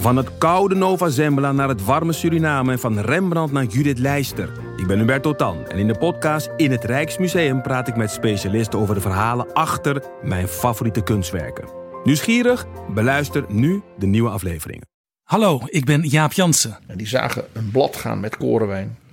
Van het koude Nova Zembla naar het warme Suriname en van Rembrandt naar Judith Leister. Ik ben Hubert Totan en in de podcast In het Rijksmuseum praat ik met specialisten over de verhalen achter mijn favoriete kunstwerken. Nieuwsgierig? Beluister nu de nieuwe afleveringen. Hallo, ik ben Jaap Jansen En die zagen een blad gaan met korenwijn.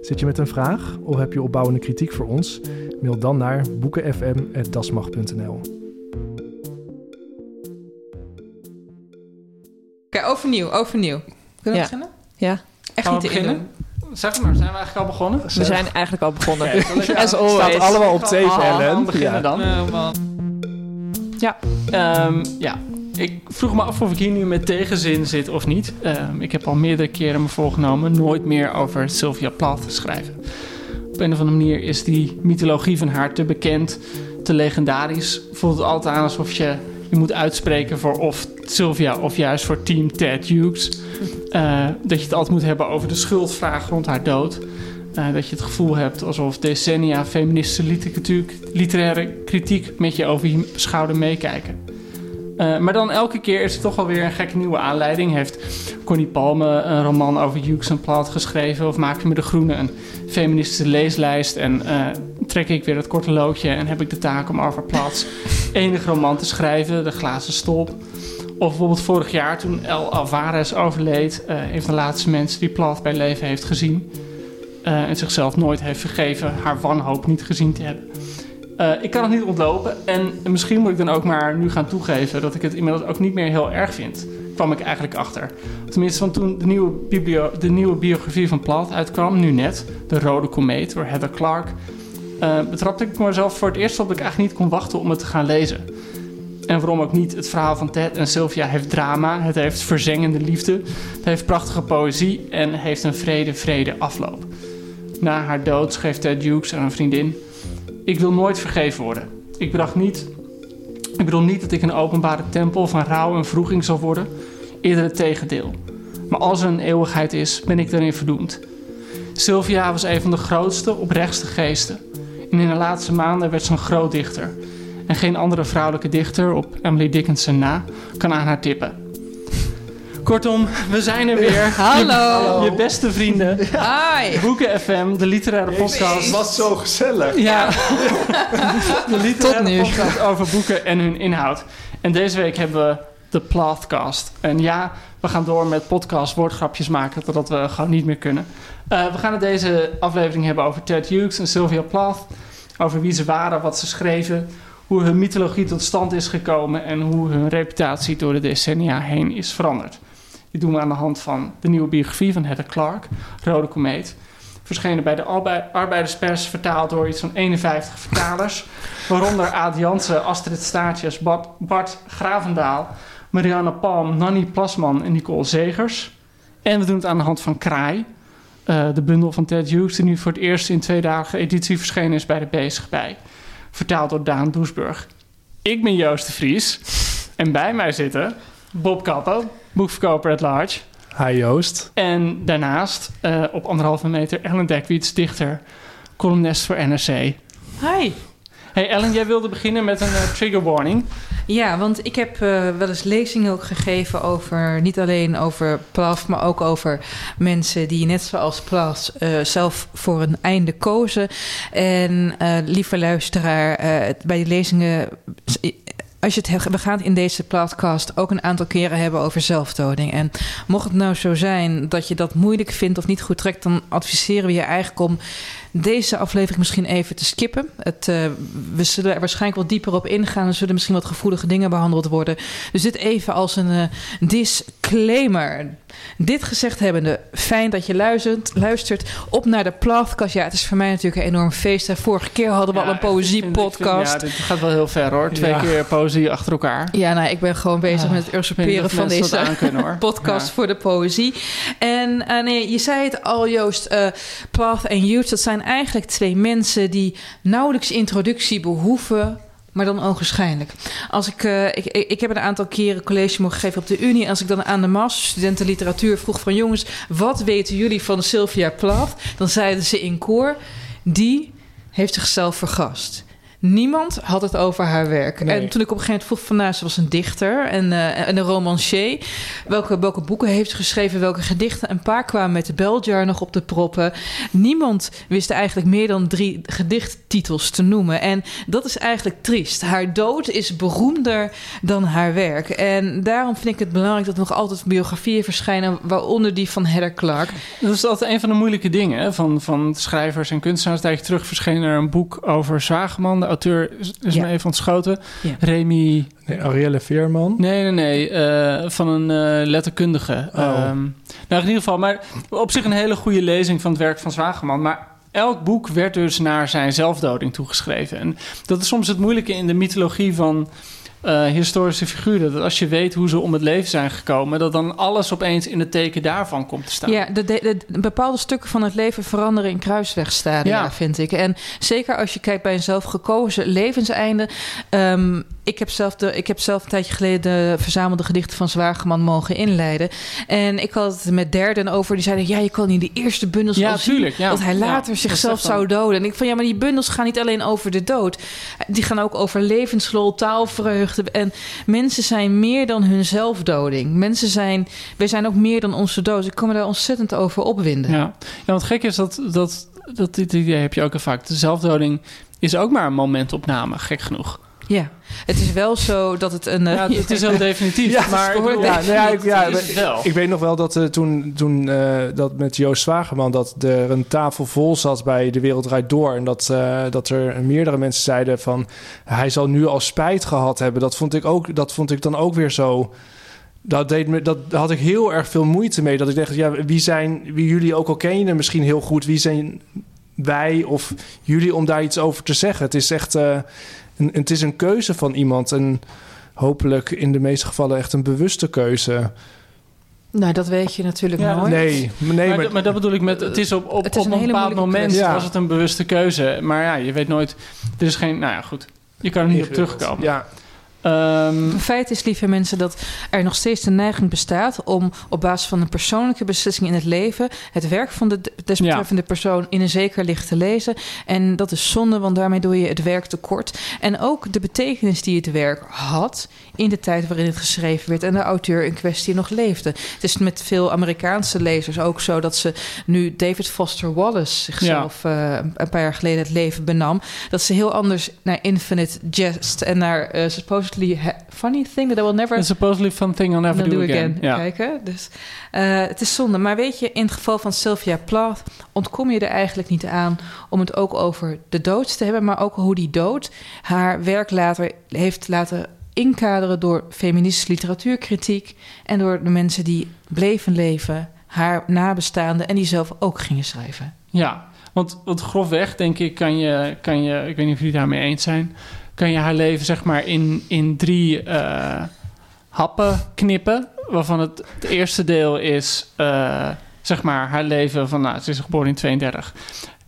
Zit je met een vraag of heb je opbouwende kritiek voor ons? Mail dan naar boekenfm.dasmag.nl. Oké, overnieuw, overnieuw. Kunnen we Ja. beginnen? Ja. Echt Gaan niet we te beginnen? Zeg maar, zijn we eigenlijk al begonnen? We zijn eigenlijk al begonnen. As Staat always. allemaal op tape, Ellen. beginnen Ja. dan. Man. Ja. Ehm, ja. Ik vroeg me af of ik hier nu met tegenzin zit of niet. Ehm, ik heb al meerdere keren me voorgenomen nooit meer over Sylvia Plath te schrijven. Op een of andere manier is die mythologie van haar te bekend, te legendarisch. Voelt het altijd aan alsof je je moet uitspreken voor of Sylvia of juist voor team Ted Hughes. Eh, dat je het altijd moet hebben over de schuldvraag rond haar dood. Eh, dat je het gevoel hebt alsof decennia feministische literaire kritiek met je over je schouder meekijken. Eh, maar dan elke keer is er toch wel weer een gekke nieuwe aanleiding. Heeft Connie Palme een roman over Hughes en Plath geschreven? Of maak je met de Groene een feministische leeslijst? En eh, trek ik weer het korte loodje en heb ik de taak om over Plaths enige roman te schrijven, De Glazen Stolp? Of bijvoorbeeld vorig jaar toen El Alvarez overleed, eh, een van de laatste mensen die Plath bij leven heeft gezien. en zichzelf nooit heeft vergeven haar wanhoop niet gezien te hebben. Eh, ik kan het niet ontlopen. En misschien moet ik dan ook maar nu gaan toegeven dat ik het inmiddels ook niet meer heel erg vind. Kwam ik eigenlijk achter. Tenminste, van toen de nieuwe, biblio- de nieuwe biografie van Plath uitkwam, nu net, De Rode Komeet door Heather Clark, eh, betrapte ik mezelf voor het eerst op dat ik eigenlijk niet kon wachten om het te gaan lezen. En waarom ook niet? Het verhaal van Ted en Sylvia heeft drama, het heeft verzengende liefde, het heeft prachtige poëzie en heeft een vrede, vrede afloop. Na haar dood schreef Ted Hughes aan een vriendin: Ik wil nooit vergeven worden. Ik bedacht niet. Ik bedoel niet dat ik een openbare tempel van rouw en vroeging zal worden. Eerder het tegendeel. Maar als er een eeuwigheid is, ben ik daarin verdoemd. Sylvia was een van de grootste, oprechtste geesten. En in de laatste maanden werd ze een groot dichter. En geen andere vrouwelijke dichter, op Emily Dickinson na, kan aan haar tippen. Kortom, we zijn er weer. Hallo. Je beste vrienden. Hi. Boeken FM, de literaire podcast. was zo gezellig. Ja, de literaire Tot nu. podcast over boeken en hun inhoud. En deze week hebben we de Plathcast. En ja, we gaan door met podcast woordgrapjes maken totdat we gewoon niet meer kunnen. Eh, we gaan het deze aflevering hebben over Ted Hughes en Sylvia Plath. Over wie ze waren, wat ze schreven, hoe hun mythologie tot stand is gekomen en hoe hun reputatie door de decennia heen is veranderd. Dit doen we aan de hand van de nieuwe biografie van Heather Clark, Rode Komeet. Verschenen bij de Arbei- Arbeiderspers, vertaald door iets van 51 vertalers. waaronder Aad Jansen, Astrid Staartjes, Bart, Bart Gravendaal, Marianne Palm, Nanny Plasman en Nicole Zegers. En we doen het aan de hand van Kraai, eh, de bundel van Ted Hughes, die nu voor het eerst in tweedalige editie verschenen is bij de Bezig Bij. Vertaald door Daan Doesburg. Ik ben Joost de Vries en bij mij zitten Bob Kappen, boekverkoper at large. Hi Joost. En daarnaast eh, op anderhalve meter Ellen Dekwiets, dichter, columnist voor NRC. Hi. Hey Ellen, jij wilde beginnen met een eh, trigger warning. Ja, want ik heb eh, wel eens lezingen ook gegeven over, niet alleen over Plaf, maar ook over mensen die net zoals Plaf eh, zelf voor een einde kozen. En eh, lieve luisteraar, eh, bij die lezingen, als je het, he- we gaan het in deze podcast ook een aantal keren hebben over zelfdoding. En mocht het nou zo zijn dat je dat moeilijk vindt of niet goed trekt, dan adviseren we je eigenlijk om deze aflevering misschien even te skippen. Het, eh, we zullen er waarschijnlijk wat dieper op ingaan. Er zullen misschien wat gevoelige dingen behandeld worden. Dus dit even als een uh, disclaimer. Dit gezegd hebbende, fijn dat je luistert. luistert op naar de podcast. Ja, het is voor mij natuurlijk een enorm feest. Vorige keer hadden we al een poëziepodcast. Ja, dit gaat wel heel ver hoor. Twee keer poëzie achter elkaar. Ja, nou, ik ben gewoon bezig met het usurperen van deze podcast voor de poëzie. En uh, nee, je zei het al, Joost. Uh, Plath en Youth, dat zijn eigenlijk twee mensen die nauwelijks introductie behoeven maar dan ogenschijnlijk. Als ik, uh, ik, ik heb een aantal keren college mogen geven op de Unie. Als ik dan aan de masterstudenten literatuur vroeg van jongens, wat weten jullie van Sylvia Plath? Dan zeiden ze in koor, die heeft zichzelf vergast. Niemand had het over haar werk. En toen ik op een gegeven moment vroeg van... nou, ze was een dichter en, uh, en een romancier. Welke, welke boeken heeft ze geschreven? Welke gedichten? Een paar kwamen met de Beljar nog op de proppen. Niemand wist eigenlijk meer dan drie gedichttitels te noemen. En dat is eigenlijk triest. Haar dood is beroemder dan haar werk. En daarom vind ik het belangrijk dat er nog altijd biografieën verschijnen... waaronder die van Heather Clark. Dat is altijd een van de moeilijke dingen van, van schrijvers en kunstenaars. Tijdens terug verscheen er een boek over Zwageman auteur is me even ontschoten. Ja. Remy... Nee, Arielle Veerman? Nee, nee, nee. Uh, van een uh, letterkundige. Oh. Um, nou, in ieder geval. Maar op zich een hele goede lezing van het werk van Zwageman. Maar elk boek werd dus naar zijn zelfdoding toegeschreven. En dat is soms het moeilijke in de mythologie van uh, historische figuren. Dat als je weet hoe ze om het leven zijn gekomen, dat dan alles opeens in het teken daarvan komt te staan. Ja, de, de, bepaalde stukken van het leven veranderen in kruiswegstadia, ja. vind ik. En zeker als je kijkt bij een zelf gekozen levenseinde. Um, ik heb, zelf de, ik heb zelf een tijdje geleden de verzamelde gedichten van Zwageman mogen inleiden. En ik had het met derden over. Die zeiden, ja, je kan in de eerste bundels ja, al tuurlijk, zien dat hij later zichzelf zou doden. En ik van, ja, maar die bundels gaan niet alleen over de dood. Die gaan ook over levenslol, taalvreugde. En mensen zijn meer dan hun zelfdoding. Mensen zijn, wij zijn ook meer dan onze dood. Ik kan me daar ontzettend over opwinden. Ja, ja want gek is dat, dat, dat dit idee heb je ook al vaak. De zelfdoding is ook maar een momentopname, gek genoeg. Ja, het is wel zo dat het een... Ja, het is heel definitief. ja, maar ik, bedoel, ja, ja, ik, ja, ik weet nog wel dat uh, toen, toen uh, dat met Joost Zwageman... dat er een tafel vol zat bij De Wereld Draait Door... en dat, uh, dat er meerdere mensen zeiden van... hij zal nu al spijt gehad hebben. Dat vond ik, ook, dat vond ik dan ook weer zo... Dat, deed me, dat had ik heel erg veel moeite mee. Dat ik dacht, ja, wie zijn, wie jullie ook al kennen misschien heel goed... wie zijn wij of jullie om daar iets over te zeggen? Het is echt een, het is een keuze van iemand. En hopelijk in de meeste gevallen echt een bewuste keuze. Nou, dat weet je natuurlijk ja, nooit. Nee, nee maar, maar, dat bedoel ik met... Het is op, op, is op een, bepaald moment ja. was het een bewuste keuze. Maar ja, je weet nooit... Er is geen... Nou ja, goed. Je kan er niet op terugkomen. Ja, Um, feit is, lieve mensen, dat er nog steeds de neiging bestaat om op basis van een persoonlijke beslissing in het leven het werk van de desbetreffende persoon in een zeker licht te lezen. En dat is zonde, want daarmee doe je het werk tekort. En ook de betekenis die het werk had in de tijd waarin het geschreven werd en de auteur in kwestie nog leefde. Het is met veel Amerikaanse lezers ook zo dat ze nu David Foster Wallace zichzelf uh, een paar jaar geleden het leven benam, dat ze heel anders naar Infinite Jest en naar uh, supposedly funny thing that I will never. Supposedly fun thing I'll never do, do, again. again. Ja. Kijken. Dus uh, het is zonde. Maar weet je, in het geval van Sylvia Plath ontkom je er eigenlijk niet aan om het ook over de dood te hebben, maar ook hoe die dood haar werk later heeft laten inkaderen door feministische literatuurkritiek en door de mensen die bleven leven, haar nabestaanden en die zelf ook gingen schrijven. Ja, want, want grofweg denk ik kan je, kan je, ik weet niet of jullie daarmee eens zijn, kan je haar leven zeg maar in, in drie uh, happen knippen. Waarvan het, het eerste deel is uh, zeg maar haar leven van, nou, ze is geboren in 32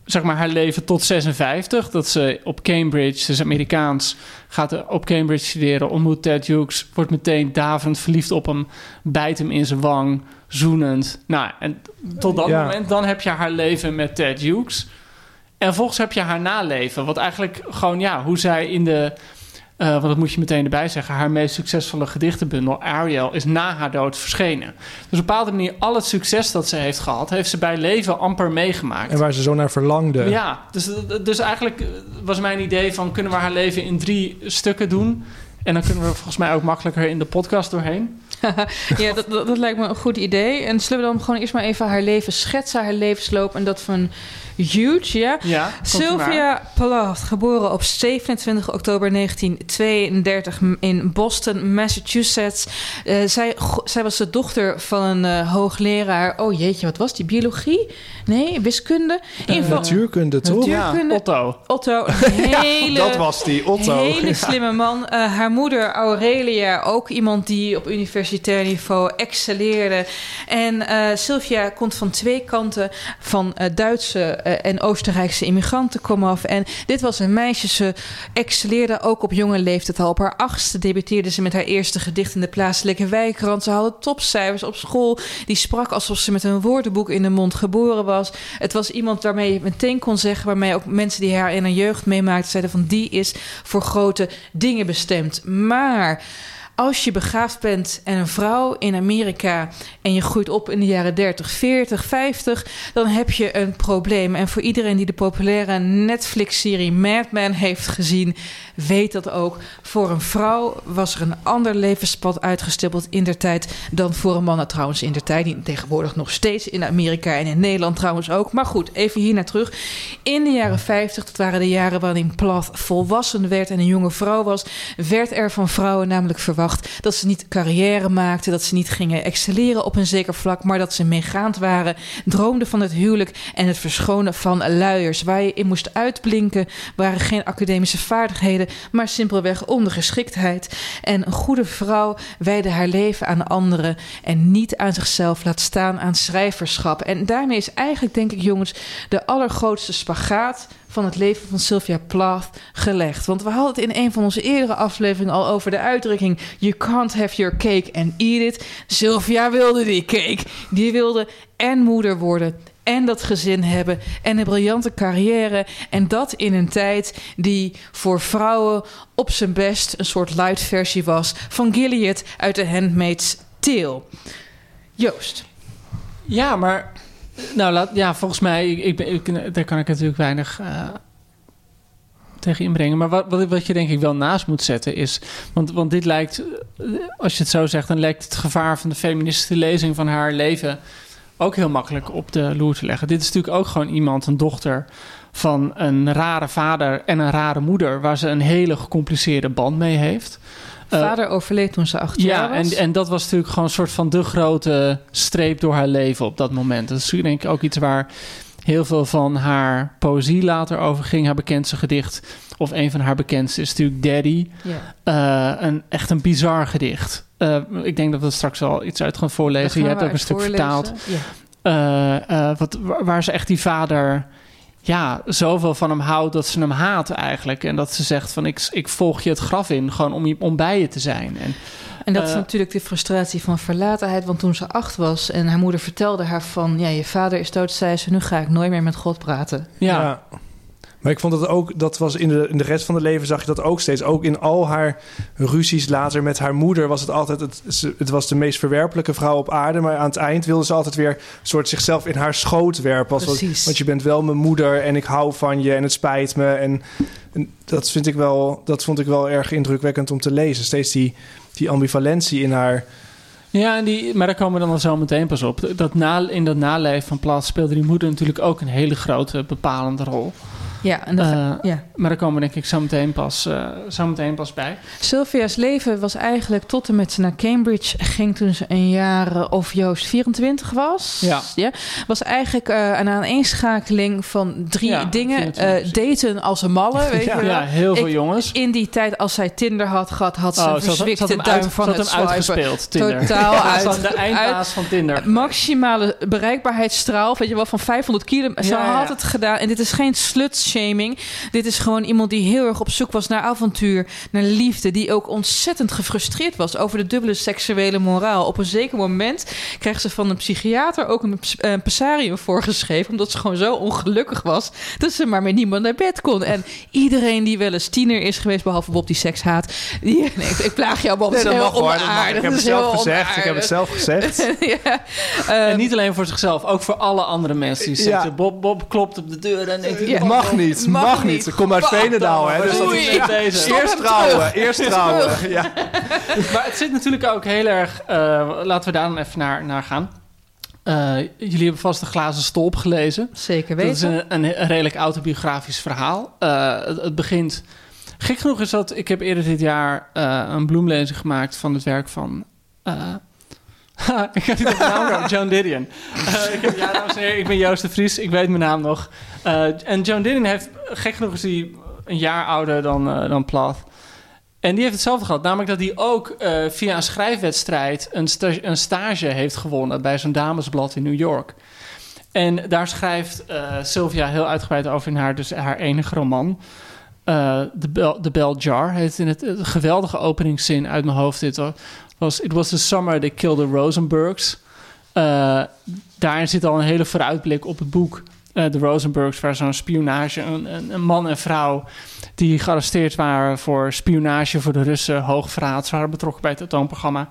zeg maar haar leven tot 56. Dat ze op Cambridge, ze is Amerikaans, gaat op Cambridge studeren, ontmoet Ted Hughes, wordt meteen daverend verliefd op hem, bijt hem in zijn wang, zoenend. Nou, en tot dat moment, dan heb je haar leven met Ted Hughes. En vervolgens heb je haar naleven, wat eigenlijk gewoon, ja, hoe zij in de uh, want dat moet je meteen erbij zeggen. Haar meest succesvolle gedichtenbundel, Ariel, is na haar dood verschenen. Dus op een bepaalde manier, al het succes dat ze heeft gehad, heeft ze bij leven amper meegemaakt. En waar ze zo naar verlangde. Ja, dus, dus eigenlijk was mijn idee van... kunnen we haar leven in drie stukken doen? En dan kunnen we volgens mij ook makkelijker in de podcast doorheen. ja, dat, dat, lijkt me een goed idee. En zullen we dan gewoon eerst maar even haar leven schetsen, haar levensloop... en dat van huge, ja. Sylvia Plath, geboren op 27 oktober 1932 in Boston, Massachusetts. Eh, zij, zij was de dochter van een eh, hoogleraar. Oh jeetje, wat was die? Biologie? Nee, wiskunde? Geval- Natuurkunde, toch? Ja. Otto. Otto, dat was die, Otto. hele slimme man. Haar moeder Aurelia, ook iemand die op universitair niveau excelleerde. En Sylvia komt van twee kanten van Duitse en Oostenrijkse immigranten komen af. En dit was een meisje, ze excelleerde ook op jonge leeftijd al. Op haar achtste debuteerde ze met haar eerste gedicht in de plaatselijke wijkrant. Ze hadden topcijfers op school. Die sprak alsof ze met een woordenboek in de mond geboren was. Het was iemand waarmee je meteen kon zeggen, waarmee ook mensen die haar in haar jeugd meemaakten, zeiden van die is voor grote dingen bestemd. Maar als je begaafd bent en een vrouw in Amerika en je groeit op in de jaren 30, 40, 50, dan heb je een probleem. En voor iedereen die de populaire Netflix-serie Mad Men heeft gezien, weet dat ook. Voor een vrouw was er een ander levenspad uitgestippeld in der tijd dan voor een man. Nou, trouwens, in der tijd, niet tegenwoordig nog steeds in Amerika en in Nederland trouwens ook. Maar goed, even hier naar terug. In de jaren 50, dat waren de jaren waarin Plath volwassen werd en een jonge vrouw was, werd er van vrouwen namelijk verwacht dat ze niet carrière maakten, dat ze niet gingen excelleren op een zeker vlak, maar dat ze meegaand waren, droomden van het huwelijk en het verschonen van luiers. Waar je in moest uitblinken waren geen academische vaardigheden, maar simpelweg ondergeschiktheid. En een goede vrouw wijde haar leven aan anderen en niet aan zichzelf, laat staan aan schrijverschap. En daarmee is eigenlijk, denk ik, jongens, de allergrootste spagaat van het leven van Sylvia Plath gelegd. Want we hadden het in een van onze eerdere afleveringen al over de uitdrukking: You can't have your cake and eat it. Sylvia wilde die cake. Die wilde en moeder worden. En dat gezin hebben. En een briljante carrière. En dat in een tijd die voor vrouwen op zijn best een soort light versie was van Gilead uit The Handmaid's Tale. Joost. Ja, maar nou, laat, ja, volgens mij, ik, ik, daar kan ik natuurlijk weinig eh, tegen inbrengen. Maar wat, wat, wat je denk ik wel naast moet zetten is, want, want dit lijkt, eh, als je het zo zegt, dan lijkt het gevaar van de feministische lezing van haar leven ook heel makkelijk op de loer te leggen. Dit is natuurlijk ook gewoon iemand, een dochter van een rare vader en een rare moeder, waar ze een hele gecompliceerde band mee heeft. Eh, Vader overleed toen ze acht jaar ja, was. en, en dat was natuurlijk gewoon een soort van de grote streep door haar leven op dat moment. Dat is denk ik ook iets waar heel veel van haar poëzie later over ging. Haar bekendste gedicht, of een van haar bekendste, is natuurlijk Daddy. ja. Eh, een, echt een bizar gedicht. Eh, ik denk dat we straks wel iets uit gaan voorlezen. Je hebt ook een stuk vertaald. Ja. Wat, waar waar ze echt die vader ja, zoveel van hem houdt dat ze hem haat eigenlijk. En dat ze zegt van ik, ik volg je het graf in, gewoon om, je, om bij je te zijn. En, En dat is Eh, natuurlijk de frustratie van verlatenheid. Want toen ze acht was en haar moeder vertelde haar van... ja, je vader is dood, zei ze... nu ga ik nooit meer met God praten. ja, Maar ik vond het ook, dat was in de, in de rest van het leven zag je dat ook steeds. Ook in al haar ruzies later met haar moeder was het altijd, het, het was de meest verwerpelijke vrouw op aarde. Maar aan het eind wilde ze altijd weer een soort zichzelf in haar schoot werpen. Als, Precies. want je bent wel mijn moeder en ik hou van je en het spijt me. En, en dat, vind ik wel, dat vond ik wel erg indrukwekkend om te lezen. Steeds die, die ambivalentie in haar. Ja, en die, maar daar komen we dan al zo meteen pas op. Dat na, in dat naleven van plaats speelde die moeder natuurlijk ook een hele grote bepalende rol. Ja, en dat, Eh, ja. Maar daar komen we denk ik zo meteen pas, eh, zo meteen pas bij. Sylvia's leven was eigenlijk tot en met ze naar Cambridge ging toen ze een jaar eh, of Joost 24 was. Ja. was eigenlijk eh, een aaneenschakeling van drie Ja, dingen. 24. Daten als een malle, weet Ja. je wel. Ja, heel veel Ik- jongens. In die tijd, als zij Tinder had gehad, had ze Oh, een verzwikte duim uit- van het hem swipen. uitgespeeld, Tinder. Totaal uit. de eindbaas van Tinder. Maximale bereikbaarheidsstraal, weet je wel, van 500 kilometer. Ze had het gedaan. En dit is geen slut-shaming. Dit is gewoon iemand die heel erg op zoek was naar avontuur, naar liefde. Die ook ontzettend gefrustreerd was over de dubbele seksuele moraal. Op een zeker moment kreeg ze van een psychiater ook een, een passarium voorgeschreven. Omdat ze gewoon zo ongelukkig was dat ze maar met niemand naar bed kon. En iedereen die wel eens tiener is geweest, behalve Bob die seks haat. Die, nee, ik, ik plaag jou, Bob. dat is heel onaardig. Ik heb Dat het is heel zelf gezegd. Ik heb onaardig. het zelf gezegd. ja. En Ehm, niet alleen voor zichzelf, ook voor alle andere mensen die zeggen... Ja. Bob, Bob klopt op de deur en denkt... Ja. Mag niet, Mag mag, niet. niet. Ik kom uit Veenendaal, hè. Dus dat is, ja, Deze. Eerst trouwen, terug. eerst trouwen. Ja. Maar het zit natuurlijk ook heel erg... eh, laten we daar dan even naar, naar gaan. Eh, jullie hebben vast de glazen stolp gelezen. Zeker Dat is weten. een, een redelijk autobiografisch verhaal. Eh, het, het begint... Gek genoeg is dat... Ik heb eerder dit jaar eh, een bloemlezing gemaakt van het werk van... ik ga niet op de naam komen. Joan Didion. Eh, ik heb, ja, dames en heren, ik ben Joost de Vries. Ik weet mijn naam nog. Eh, en Joan Didion heeft... Gek genoeg is die een jaar ouder dan, eh, dan Plath. En die heeft hetzelfde gehad. Namelijk dat hij ook via een schrijfwedstrijd... Een, een stage heeft gewonnen bij zo'n damesblad in New York. En daar schrijft Sylvia heel uitgebreid over in haar, dus haar enige roman. Eh, The, Bell, Bell Jar heet in het, het geweldige openingszin uit mijn hoofd. Dit was: It was the summer they killed the Rosenbergs. Eh, daarin zit al een hele vooruitblik op het boek. eh, de Rosenbergs, waar zo'n spionage, een, een, man en vrouw die gearresteerd waren voor spionage voor de Russen, hoogverraad, ze waren betrokken bij het atoomprogramma.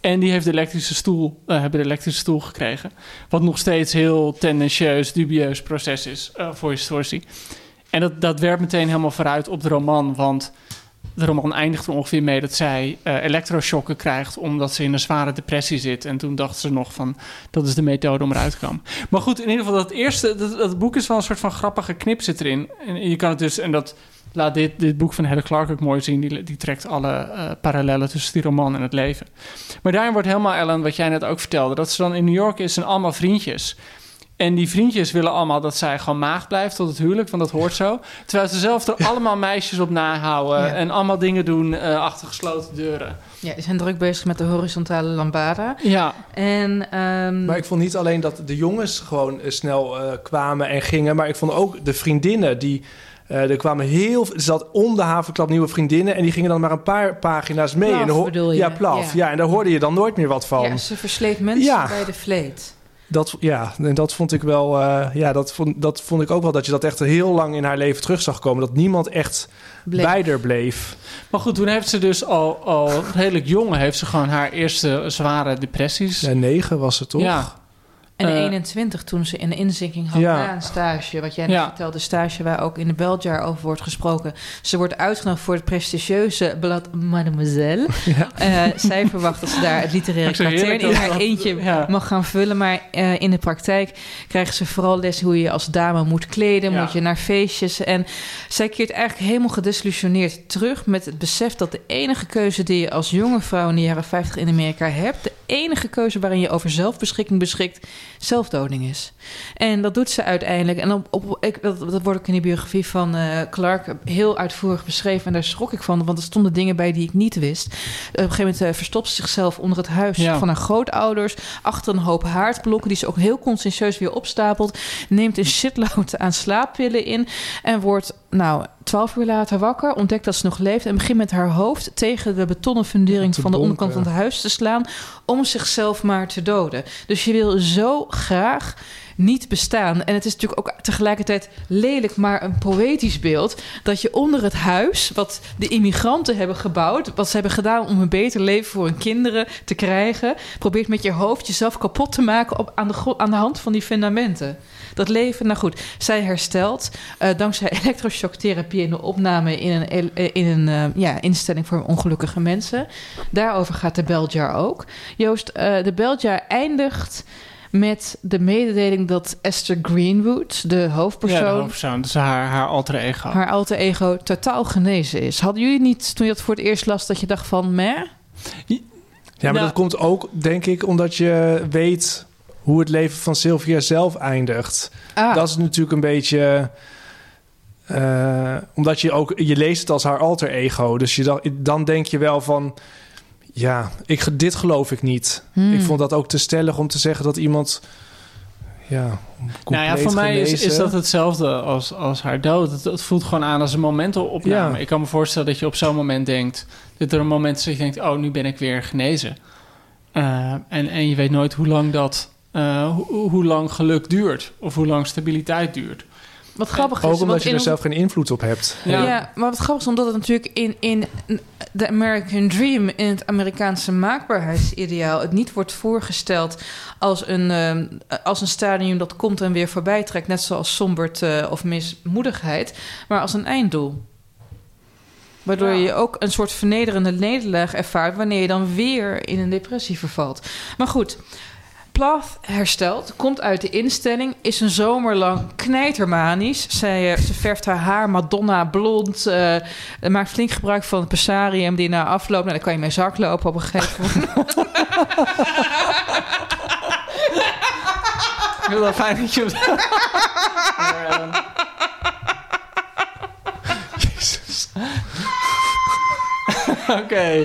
En die heeft de elektrische stoel, eh, hebben de elektrische stoel gekregen. Wat nog steeds heel tendentieus, dubieus proces is voor historici. En dat, dat werpt meteen helemaal vooruit op de roman. Want de roman eindigt er ongeveer mee dat zij elektroshocken krijgt... omdat ze in een zware depressie zit. En toen dacht ze nog van, dat is de methode om eruit te komen. Maar goed, in ieder geval dat eerste... Dat, dat boek is wel een soort van grappige knip zit erin. En je kan het dus... En dat laat dit, dit boek van Helle Clark ook mooi zien. Die, die trekt alle eh, parallellen tussen die roman en het leven. Maar daarin wordt helemaal, Ellen, wat jij net ook vertelde... dat ze dan in New York is en allemaal vriendjes... En die vriendjes willen allemaal dat zij gewoon maagd blijft tot het huwelijk, want dat hoort zo. Terwijl ze zelf er allemaal meisjes op nahouden Ja. en allemaal dingen doen eh, achter gesloten deuren. Ja, die zijn druk bezig met de horizontale lambada. Ja, En ehm, Maar ik vond niet alleen dat de jongens gewoon eh, snel eh, kwamen en gingen, maar ik vond ook de vriendinnen die. eh, er kwamen heel er zat om de havenklap nieuwe vriendinnen en die gingen dan maar een paar pagina's mee. Plaf en bedoel je? Ja, plaf. Ja. Ja. en daar hoorde je dan nooit meer wat van. ja, ze versleet mensen Ja. bij de vleet. Dat, ja, en dat vond ik wel. eh, ja, dat vond, dat vond ik ook wel dat je dat echt heel lang in haar leven terug zag komen. Dat niemand echt Bleek. bij haar bleef. maar goed, toen heeft ze dus al, al redelijk jong, heeft ze gewoon haar eerste zware depressies. Ja, negen was het toch? Ja, En Eh, 21 toen ze in de inzinking had Ja. na een stage. Wat jij net Ja. vertelde, stage waar ook in de Beljar over wordt gesproken. Ze wordt uitgenodigd voor het prestigieuze blad Mademoiselle. Eh, zij verwacht dat ze daar het literaire kwartier in haar eentje ja. mag gaan vullen. Maar eh, in de praktijk krijgen ze vooral les hoe je als dame moet kleden. Ja. Moet je naar feestjes. En zij keert eigenlijk helemaal gedesillusioneerd terug met het besef dat de enige keuze die je als jonge vrouw in de jaren 50 in Amerika hebt, de enige keuze waarin je over zelfbeschikking beschikt, zelfdoding is. En dat doet ze uiteindelijk. En op, op, ik, dat, dat wordt ook in die biografie van eh, Clark heel uitvoerig beschreven. En daar schrok ik van, want er stonden dingen bij die ik niet wist. Op een gegeven moment eh, verstopt ze zichzelf onder het huis Ja. van haar grootouders. Achter een hoop haardblokken, die ze ook heel conscientieus weer opstapelt. Neemt een shitload aan slaappillen in. En wordt, nou, twaalf uur later wakker. Ontdekt dat ze nog leeft. En begint met haar hoofd tegen de betonnen fundering van de onderkant van het huis te slaan. Om zichzelf maar te doden. Dus je wil zo graag niet bestaan. En het is natuurlijk ook tegelijkertijd lelijk, maar een poëtisch beeld. Dat je onder het huis, wat de immigranten hebben gebouwd, wat ze hebben gedaan om een beter leven voor hun kinderen te krijgen, probeert met je hoofd jezelf kapot te maken op, aan, de, aan de hand van die fundamenten. Dat leven, nou goed, zij herstelt eh, dankzij elektroshocktherapie en de opname in een, eh, in een eh, ja, instelling voor ongelukkige mensen. Daarover gaat de Beljar ook. Joost, de Beljar eindigt met de mededeling dat Esther Greenwood, de ja hoofdpersoon, de hoofdpersoon, dus haar, haar alter ego. haar alter ego, totaal genezen is. Hadden jullie niet, toen je dat voor het eerst las, dat je dacht van, meh? Ja, maar Nou- dat komt ook, denk ik, omdat je weet hoe het leven van Sylvia zelf eindigt. Ah, Dat is natuurlijk een beetje. eh, omdat je ook, je leest het als haar alter ego. Dus je dan denk je wel van. Ja, ik, dit geloof ik niet. hmm. Ik vond dat ook te stellig om te zeggen dat iemand. Ja, Nou ja, voor mij is, is dat hetzelfde als, als haar dood. Het, het voelt gewoon aan als een momentopname. Ja. Ik kan me voorstellen dat je op zo'n moment denkt... dat er een moment is dat je denkt... oh, nu ben ik weer genezen. Eh, en, en je weet nooit hoe lang dat... eh, hoe lang geluk duurt. Of hoe lang stabiliteit duurt. Wat grappig is. Ook want omdat je in er zelf geen invloed op hebt. Ja. Ja. maar wat grappig is, omdat het natuurlijk in, in de American Dream, in het Amerikaanse maakbaarheidsideaal, het niet wordt voorgesteld als een, ehm, als een stadium dat komt en weer voorbij trekt, net zoals somberte of mismoedigheid, maar als een einddoel. Waardoor je ook een soort vernederende nederlaag ervaart wanneer je dan weer in een depressie vervalt. Maar goed, Plath herstelt, komt uit de instelling, is een zomer lang knijtermanisch. Zij, eh, ze verft haar haar Madonna blond, eh, maakt flink gebruik van het passarium die na afloop, nou, dan kan je mee zak lopen op een gegeven moment. Ik wil wel fijn dat je... Oké. Eh,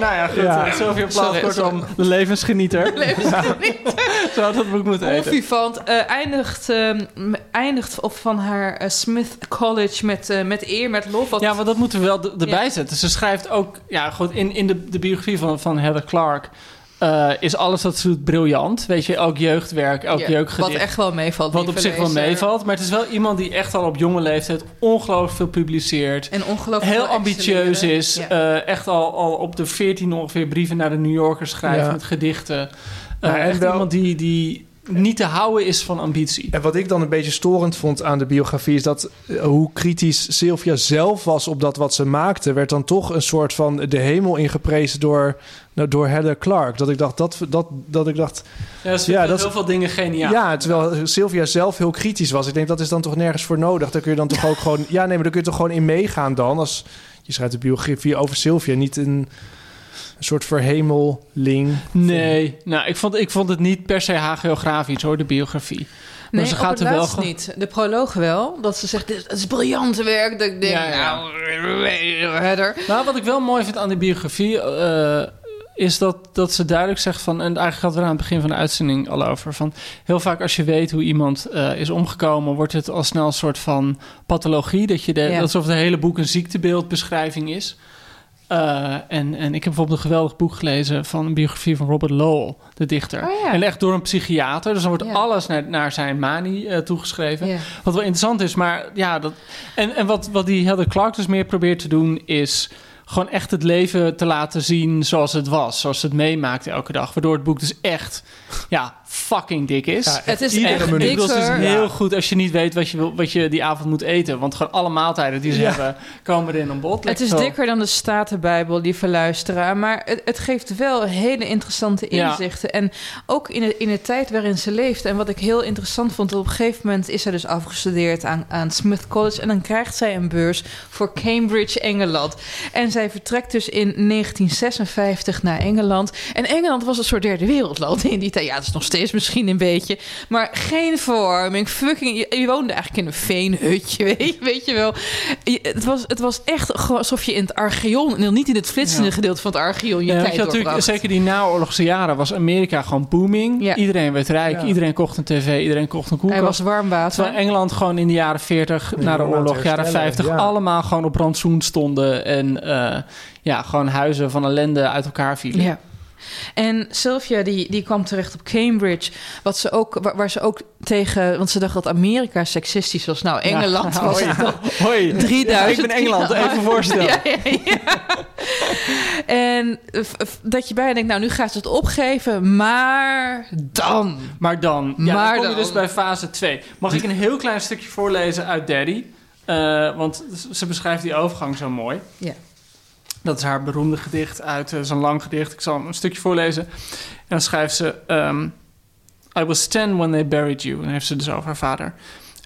nou ja, goed. Ja. Ja. Sylvia Plath, kortom, de levensgenieter. Zo had dat boek moeten eten. Olivant eh, eindigt, eh, m- eindigt op van haar eh, Smith College met, eh, met eer, met lof. Wat Ja, want dat moeten we wel erbij Ja. zetten. Ze schrijft ook... Ja, goed, in, in de, de biografie van, van Heather Clark... eh, is alles wat ze doet briljant. Weet je, elk jeugdwerk, elk Ja, jeugdgedicht. Wat echt wel meevalt. Wat op zich wel meevalt. Maar het is wel iemand die echt al op jonge leeftijd ongelooflijk veel publiceert. En ongelooflijk Heel ambitieus is. Ja. eh, echt al, al op de 14 ongeveer brieven naar de New Yorker schrijft Ja. met gedichten. En echt wel- iemand die, die niet te houden is van ambitie. En wat ik dan een beetje storend vond aan de biografie is dat eh, hoe kritisch Sylvia zelf was op dat wat ze maakte, werd dan toch een soort van de hemel ingeprezen door, nou, door Heather Clark. Dat ik dacht, dat, dat, dat ik dacht, Ja, ze Ja, dat- heel veel dingen geniaal. ja, terwijl Sylvia zelf heel kritisch was. Ik denk dat is dan toch nergens voor nodig. Dan kun je dan toch ook gewoon, ja, nee, maar dan kun je toch gewoon in meegaan dan als je schrijft een biografie over Sylvia, niet een, een soort verhemeling. Nee, nou, ik vond, ik vond het niet per se hagiografisch hoor, de biografie. Nee, ze op gaat het er wel niet. De proloog wel. Dat ze zegt, dit is briljante werk. Dat ik denk, Ja, ja. nou, header. Nou, wat ik wel mooi vind aan die biografie... eh, is dat, dat ze duidelijk zegt van... en eigenlijk hadden we er aan het begin van de uitzending al over... van heel vaak als je weet hoe iemand eh, is omgekomen... wordt het al snel een soort van pathologie... dat je de, Ja. alsof het hele boek een ziektebeeldbeschrijving is... Eh, en, en ik heb bijvoorbeeld een geweldig boek gelezen van een biografie van Robert Lowell, de dichter. Oh ja. En echt door een psychiater. Dus dan wordt Ja. alles naar, naar zijn manie eh, toegeschreven. Ja. Wat wel interessant is, maar ja, dat. En, en wat, wat die Heather Clark dus meer probeert te doen, is gewoon echt het leven te laten zien zoals het was. Zoals het meemaakte elke dag. Waardoor het boek dus echt, ja, fucking dik is. Ja, Het is echt het is heel goed als je niet weet wat je, wil, wat je die avond moet eten. Want gewoon alle maaltijden die ze Ja. hebben, komen erin aan bod. Het is zo. dikker dan de Statenbijbel, lieve luisteraar. Maar het, het geeft wel hele interessante Ja. inzichten. En ook in de, in de tijd waarin ze leefde. En wat ik heel interessant vond, op een gegeven moment is zij dus afgestudeerd aan, aan Smith College. En dan krijgt zij een beurs voor Cambridge, Engeland. En zij vertrekt dus in 1956 naar Engeland. En Engeland was een soort derde wereldland in die tijd. Ja, dat is nog steeds misschien een beetje. Maar geen verwarming. Fucking, je, je woonde eigenlijk in een veenhutje, weet, je- weet je wel. Je- het, was, het was echt alsof je in het Archeon... en niet in het flitsende Ja. gedeelte van het Archeon... je Ja, tijd je, natuurlijk, zeker die naoorlogse jaren was Amerika gewoon booming. Ja. Iedereen werd rijk, Ja. iedereen kocht een tv, iedereen kocht een Hij koelkast. was warm water. Terwijl Engeland gewoon in de jaren 40, Nee, na de oorlog, jaren herstellen, 50, ja. allemaal gewoon op rantsoen stonden. En eh, ja, gewoon huizen van ellende uit elkaar vielen. Ja. En Sylvia die, die kwam terecht op Cambridge, wat ze ook, waar, waar ze ook tegen, want ze dacht dat Amerika seksistisch was. Nou, Engeland Ja. was Hoi. het dan Hoi, 3000 ik ben Engeland, even voorstellen. Ja. En dat je bijna denkt, nou, nu gaat ze het opgeven, maar dan. Maar dan, ja, Maar dan kom je dan. dus bij fase 2. Mag ik een heel klein stukje voorlezen uit Daddy? Eh, want ze beschrijft die overgang zo mooi. Ja. Dat is haar beroemde gedicht uit eh, zo'n lang gedicht. Ik zal hem een stukje voorlezen. En dan schrijft ze... ehm, I was 10 when they buried you. En dan heeft ze dus over haar vader.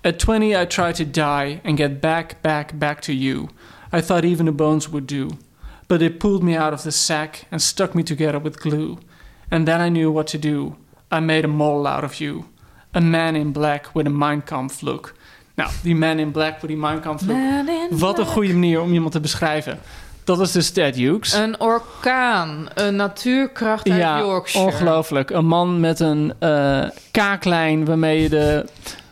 At 20 I tried to die and get back, back, back to you. I thought even the bones would do. But they pulled me out of the sack and stuck me together with glue. And then I knew what to do. I made a mole out of you. A man in black with a Mein Kampf look. Nou, die man in black with die Mein Kampf look. Wat een goede manier om iemand te beschrijven. Dat is dus Ted Hughes. Een orkaan, een natuurkracht uit ja, Yorkshire. ongelooflijk. Een man met een eh, kaaklijn waarmee je de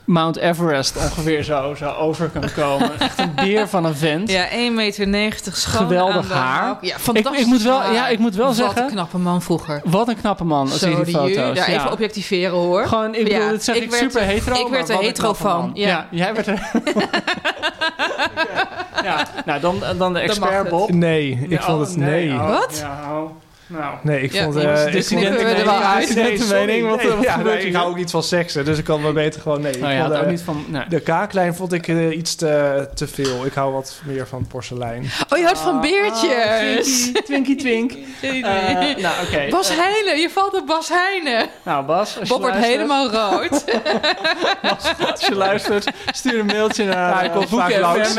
Mount Everest ongeveer zo, zo over kan komen. Echt een beer van een vent. Ja, 1,90 meter schoon Geweldig de haar. Ja, ik, fantastisch ik moet wel, ja, ik moet wel Wat zeggen... een knappe man vroeger. Wat een knappe man, als Zo, je die foto's. ju- ja, even objectiveren hoor. Gewoon, ik Ja, bedoel, dit zeg ik, ik super hetero. ik maar werd er wat hetero van, man. ja. jij werd er... ja, nou dan, dan de expert. Bob. Nee, ik vond oh, het nee. oh, Wat? Nou, Nee, ik Ja, vond... eh, dit ik knippen we er wel uit. nee, Dissidente sorry. mening, Nee, wat ja, nee, ik hou ook niet van seksen, dus ik kan maar beter gewoon... Nee, ik nou ja, vond, ook eh, niet van... Nee. De kaaklijn vond ik eh, iets te, te veel. Ik hou wat meer van porselein. Oh, je houdt van beertjes. Ah, Twinkie, twink. Nou, oké. Bas Heijnen, je valt op Bas Heijnen. nou, Bas, als je Bob wordt helemaal rood. Als je luistert, stuur een mailtje naar Ja, hij komt vaak langs.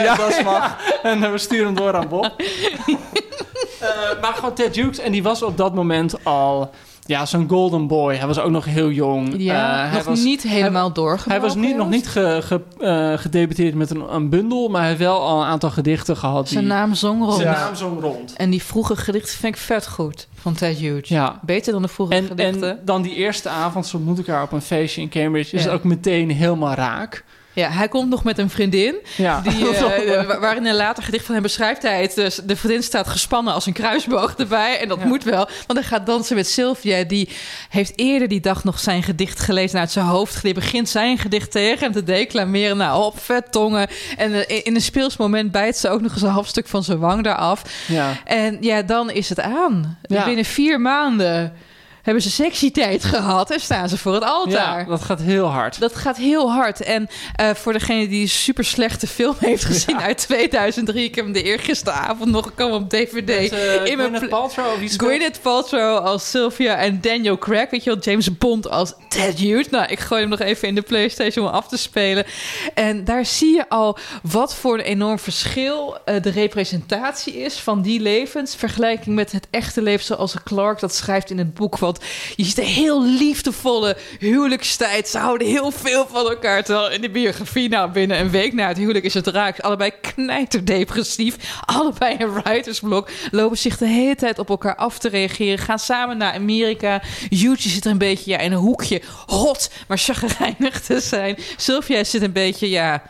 En we sturen hem door aan Bob. Eh, maar gewoon Ted Hughes. En die was op dat moment al... Ja, zo'n golden boy. Hij was ook nog heel jong. Ja, Eh, hij nog was, niet helemaal Hij doorgebroken. was niet, nog niet ge, ge, eh, gedebuteerd met een, een bundel... maar hij heeft wel al een aantal gedichten gehad. Zijn die, naam zong rond. zijn naam zong rond. En die vroege gedichten vind ik vet goed. Van Ted Hughes. Ja. Beter dan de vroege En, gedichten. en dan die eerste avond, zo ontmoet ik haar op een feestje in Cambridge... is Ja. het ook meteen helemaal raak. Ja, hij komt nog met een vriendin. Ja. Die, eh, wa- waarin een later gedicht van hem beschrijft hij het. Dus de vriendin staat gespannen als een kruisboog erbij. En dat Ja. moet wel. Want hij gaat dansen met Sylvia. Die heeft eerder die dag nog zijn gedicht gelezen uit zijn hoofd. Die begint zijn gedicht tegen hem te declameren. Nou, op vet tongen. En eh, in een speels moment bijt ze ook nog eens een half stuk van zijn wang daaraf. ja. En ja, dan is het aan. Ja. Binnen vier maanden hebben ze sexy tijd gehad. En staan ze voor het altaar. ja, dat gaat heel hard. Dat gaat heel hard. En eh, voor degene die een super slechte film heeft gezien uit 2003... ik heb hem de eergisteravond nog gekomen op DVD. Met, eh, in Gwyneth Paltrow, speelt- Gwyneth Paltrow als Sylvia en Daniel Craig. Weet je wel, James Bond als Ted Hughes. Nou, ik gooi hem nog even in de Playstation om af te spelen. En daar zie je al wat voor een enorm verschil eh, de representatie is van die levens. Vergelijking met het echte leven zoals Clark dat schrijft in het boek. Want je ziet een heel liefdevolle huwelijkstijd. Ze houden heel veel van elkaar. Terwijl in de biografie, nou binnen een week na het huwelijk is het raak. Allebei knijterdepressief. Allebei een writersblok. Lopen zich de hele tijd op elkaar af te reageren. Gaan samen naar Amerika. Jutje zit er een beetje ja, in een hoekje. Hot, maar chagrijnig te zijn. Sylvia zit een beetje, ja...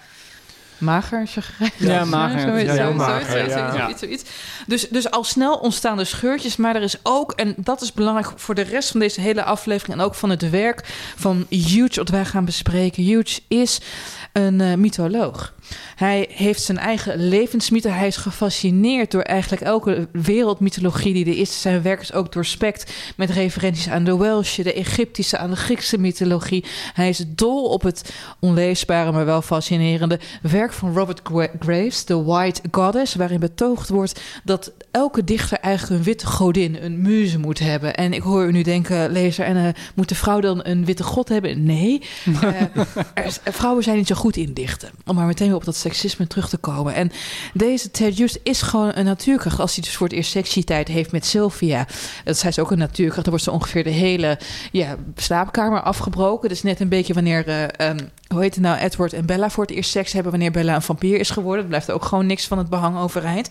Mager, chagrijnig. Ja, mager. Zoiets. Dus, dus al snel ontstaan er scheurtjes, maar er is ook, en dat is belangrijk voor de rest van deze hele aflevering en ook van het werk van Huge, wat wij gaan bespreken. Huge is een eh, mytholoog. Hij heeft zijn eigen levensmythe. Hij is gefascineerd door eigenlijk elke wereldmythologie die er is. Zijn werk is ook doorspekt met referenties aan de Welsche, de Egyptische, aan de Griekse mythologie. Hij is dol op het onleesbare, maar wel fascinerende werk van Robert Gra- Graves, The White Goddess, waarin betoogd wordt dat elke dichter eigenlijk een witte godin, een muze moet hebben. En ik hoor u nu denken, lezer, en eh, moet de vrouw dan een witte god hebben? Nee. Eh, er is- vrouwen zijn niet zo goed in dichten. Om maar meteen weer op dat seksisme terug te komen. En deze Ted Just is gewoon een natuurkracht. Als hij dus voor het eerst sectietijd heeft met Sylvia. Dat zij is ook een natuurkracht. Dan wordt ze ongeveer de hele ja, slaapkamer afgebroken. Dus net een beetje wanneer... eh, ehm, hoe heet het nou? Edward en Bella voor het eerst seks hebben... wanneer Bella een vampier is geworden. Er blijft ook gewoon niks van het behang overeind.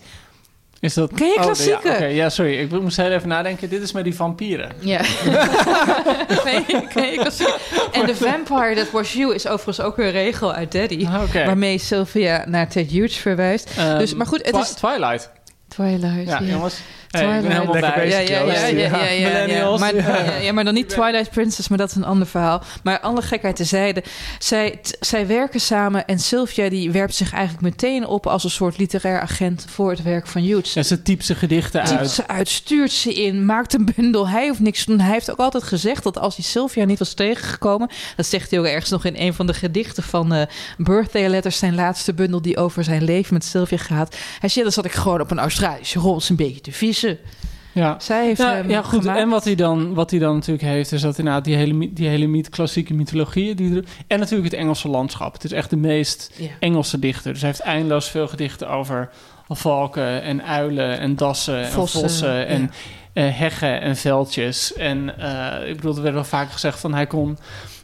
Is dat... Ken je Oh, klassieke? ja, Oké, ja, sorry. Ik moest heel even nadenken. Dit is met die vampieren. Ja. Ken je- ken je klassieke? en The Vampire That Was You is overigens ook een regel uit Daddy. Ah. Waarmee Sylvia naar Ted Hughes verwijst. Ehm, dus, maar goed, het Twi- is... Twilight. Twilight, Ja, ja. jongens. Hey, ik ben Twilight. helemaal Lekker bij. Ja, bezig, ja, ja, ja, ja, ja, ja, Millennials. Maar, Ja. ja, ja, maar dan niet Twilight Princess, maar dat is een ander verhaal. Maar alle gekheid tezijde. Zij, t- zij werken samen en Sylvia die werpt zich eigenlijk meteen op als een soort literair agent voor het werk van Hughes. En ze typt zijn gedichten Typt uit. ze uit, stuurt ze in, maakt een bundel. Hij hoeft niks te doen. Hij heeft ook altijd gezegd dat als hij Sylvia niet was tegengekomen... dat zegt hij ook ergens nog in een van de gedichten van eh, Birthday Letters... zijn laatste bundel die over zijn leven met Sylvia gaat. Hij zei, dan zat ik gewoon op een Australische rols een beetje te Ja. Zij heeft Ja, hem ja, goed. gemaakt. En wat hij, dan, wat hij dan natuurlijk heeft, is dat inderdaad die hele, die hele myth, klassieke mythologieën. Die er, en natuurlijk het Engelse landschap. Het is echt de meest Ja. Engelse dichter. Dus hij heeft eindeloos veel gedichten over valken en uilen en dassen Vossen, en vossen en ja. eh, heggen en veldjes. En eh, ik bedoel, er werd wel vaak gezegd van hij kon,